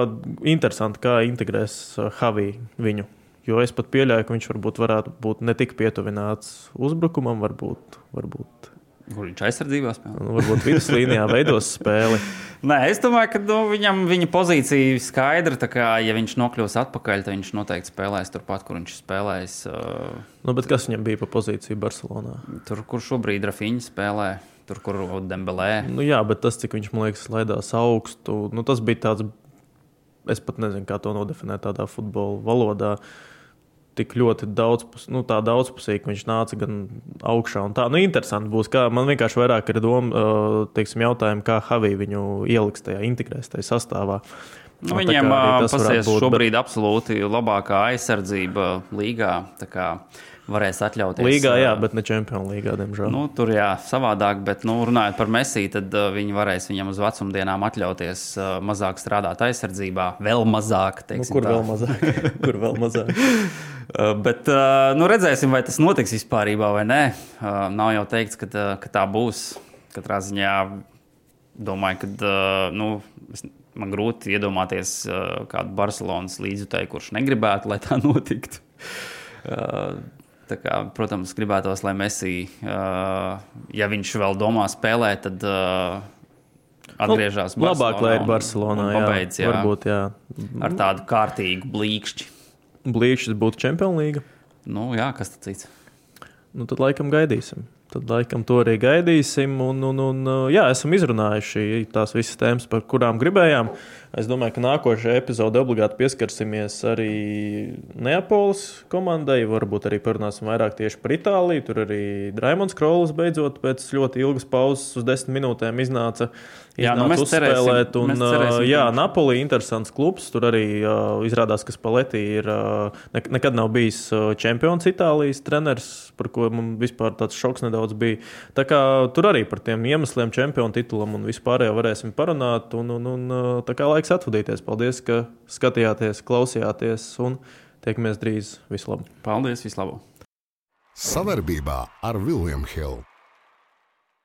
interesanti, kā integrēs Havī viņu. Jo es pat pieļauju, ka viņš varbūt varētu būt ne tik pietuvināts uzbrukumam, varbūt, varbūt Kur viņš aizsardzībā spēlē? Nu, varbūt viduslīnijā veidos spēli. Nē, es domāju, ka nu, viņam viņa pozīcija ir skaidra. Kā, ja viņš nokļūs atpakaļ, tad viņš noteikti spēlēs turpat, kur viņš spēlēs. Uh, nu, kas viņam bija pa pozīciju Barcelonā? Tur, kur šobrīd Rafiņš spēlē. Tur, kur Dembelē. Nu, jā, bet tas, cik viņš man liekas, laidās augstu, nu, tas bija tāds. Es pat nezinu, kā to nodefinēt tādā futbola valodā. Tik ļoti daudzpus, nu, daudzpusīgi, viņš nāca gan augšā. Tā nu, interesanti būs. Kā, man vienkārši vairāk ir doma, teiksim, jautājumi, kā Havī viņu ieliks tajā, integrēs tajā sastāvā. Nu, no, viņiem tas ir šobrīd bet... absolūti labākā aizsardzība līgā varēs atļauties. Līgā, jā, bet ne Champions League, diemžēl. Nu, tur jā, savādāk, bet nu, runājot par Messi, tad uh, viņi varēs viņam uz vecumdienām atļauties uh, mazāk strādāt aizsardzībā, vēl mazāk. Nu, kur, vēl mazāk? kur vēl mazāk? uh, bet uh, nu, redzēsim, vai tas notiks vispār vai nē. Uh, nav jau teikts, ka, uh, ka tā būs. Katrā ziņā domāju, ka nu, man grūti iedomāties kādu Barcelonas līdzjutēju, kurš negribētu, lai tā notiktu. Uh, Kā, protams, gribētos, lai Messi, uh, ja viņš vēl domā spēlēt, tad uh, atgriežas nu, labāk, lai ir Barcelonā. Un, un pabeidz, jā, jā, varbūt, jā. Ar tādu kārtīgu blīkšķi. Blīkšķis būtu Champions League. Nu, jā, kas tas cits? Nu, tad laikam gaidīsim. Tad laikam to arī gaidīsim. Un, un, un, jā, esam izrunājuši tās visas tēmas, par kurām gribējām. Es domāju, ka nākošajā epizodē obligāti pieskarsimies arī Neapolis komandai. Varbūt arī parunāsim vairāk tieši par Itāliju. Tur arī Raimons Krolis beidzot pēc ļoti ilgas pauzes uz desmit minūtēm iznāca. Jā, nu mēs cerēsim, un, mēs cerēsim, jā, Napoli ir interesants klubs. Tur arī uh, izrādās, ka Spalletti ir uh, ne, nekad nav bijis čempions Itālijas treneris, par ko man vispār tāds šoks nedaudz bija. Tā kā tur arī par tiem iemesliem, čempionu titulam un vispārējo varēsim parunāt. Un, un, un, tā kā laiks atvadīties. Paldies, ka skatījāties, klausījāties un tiekamies drīz. Vislabāk! Paldies! Vislabāk! Savarbībā ar Viljumu Hildu!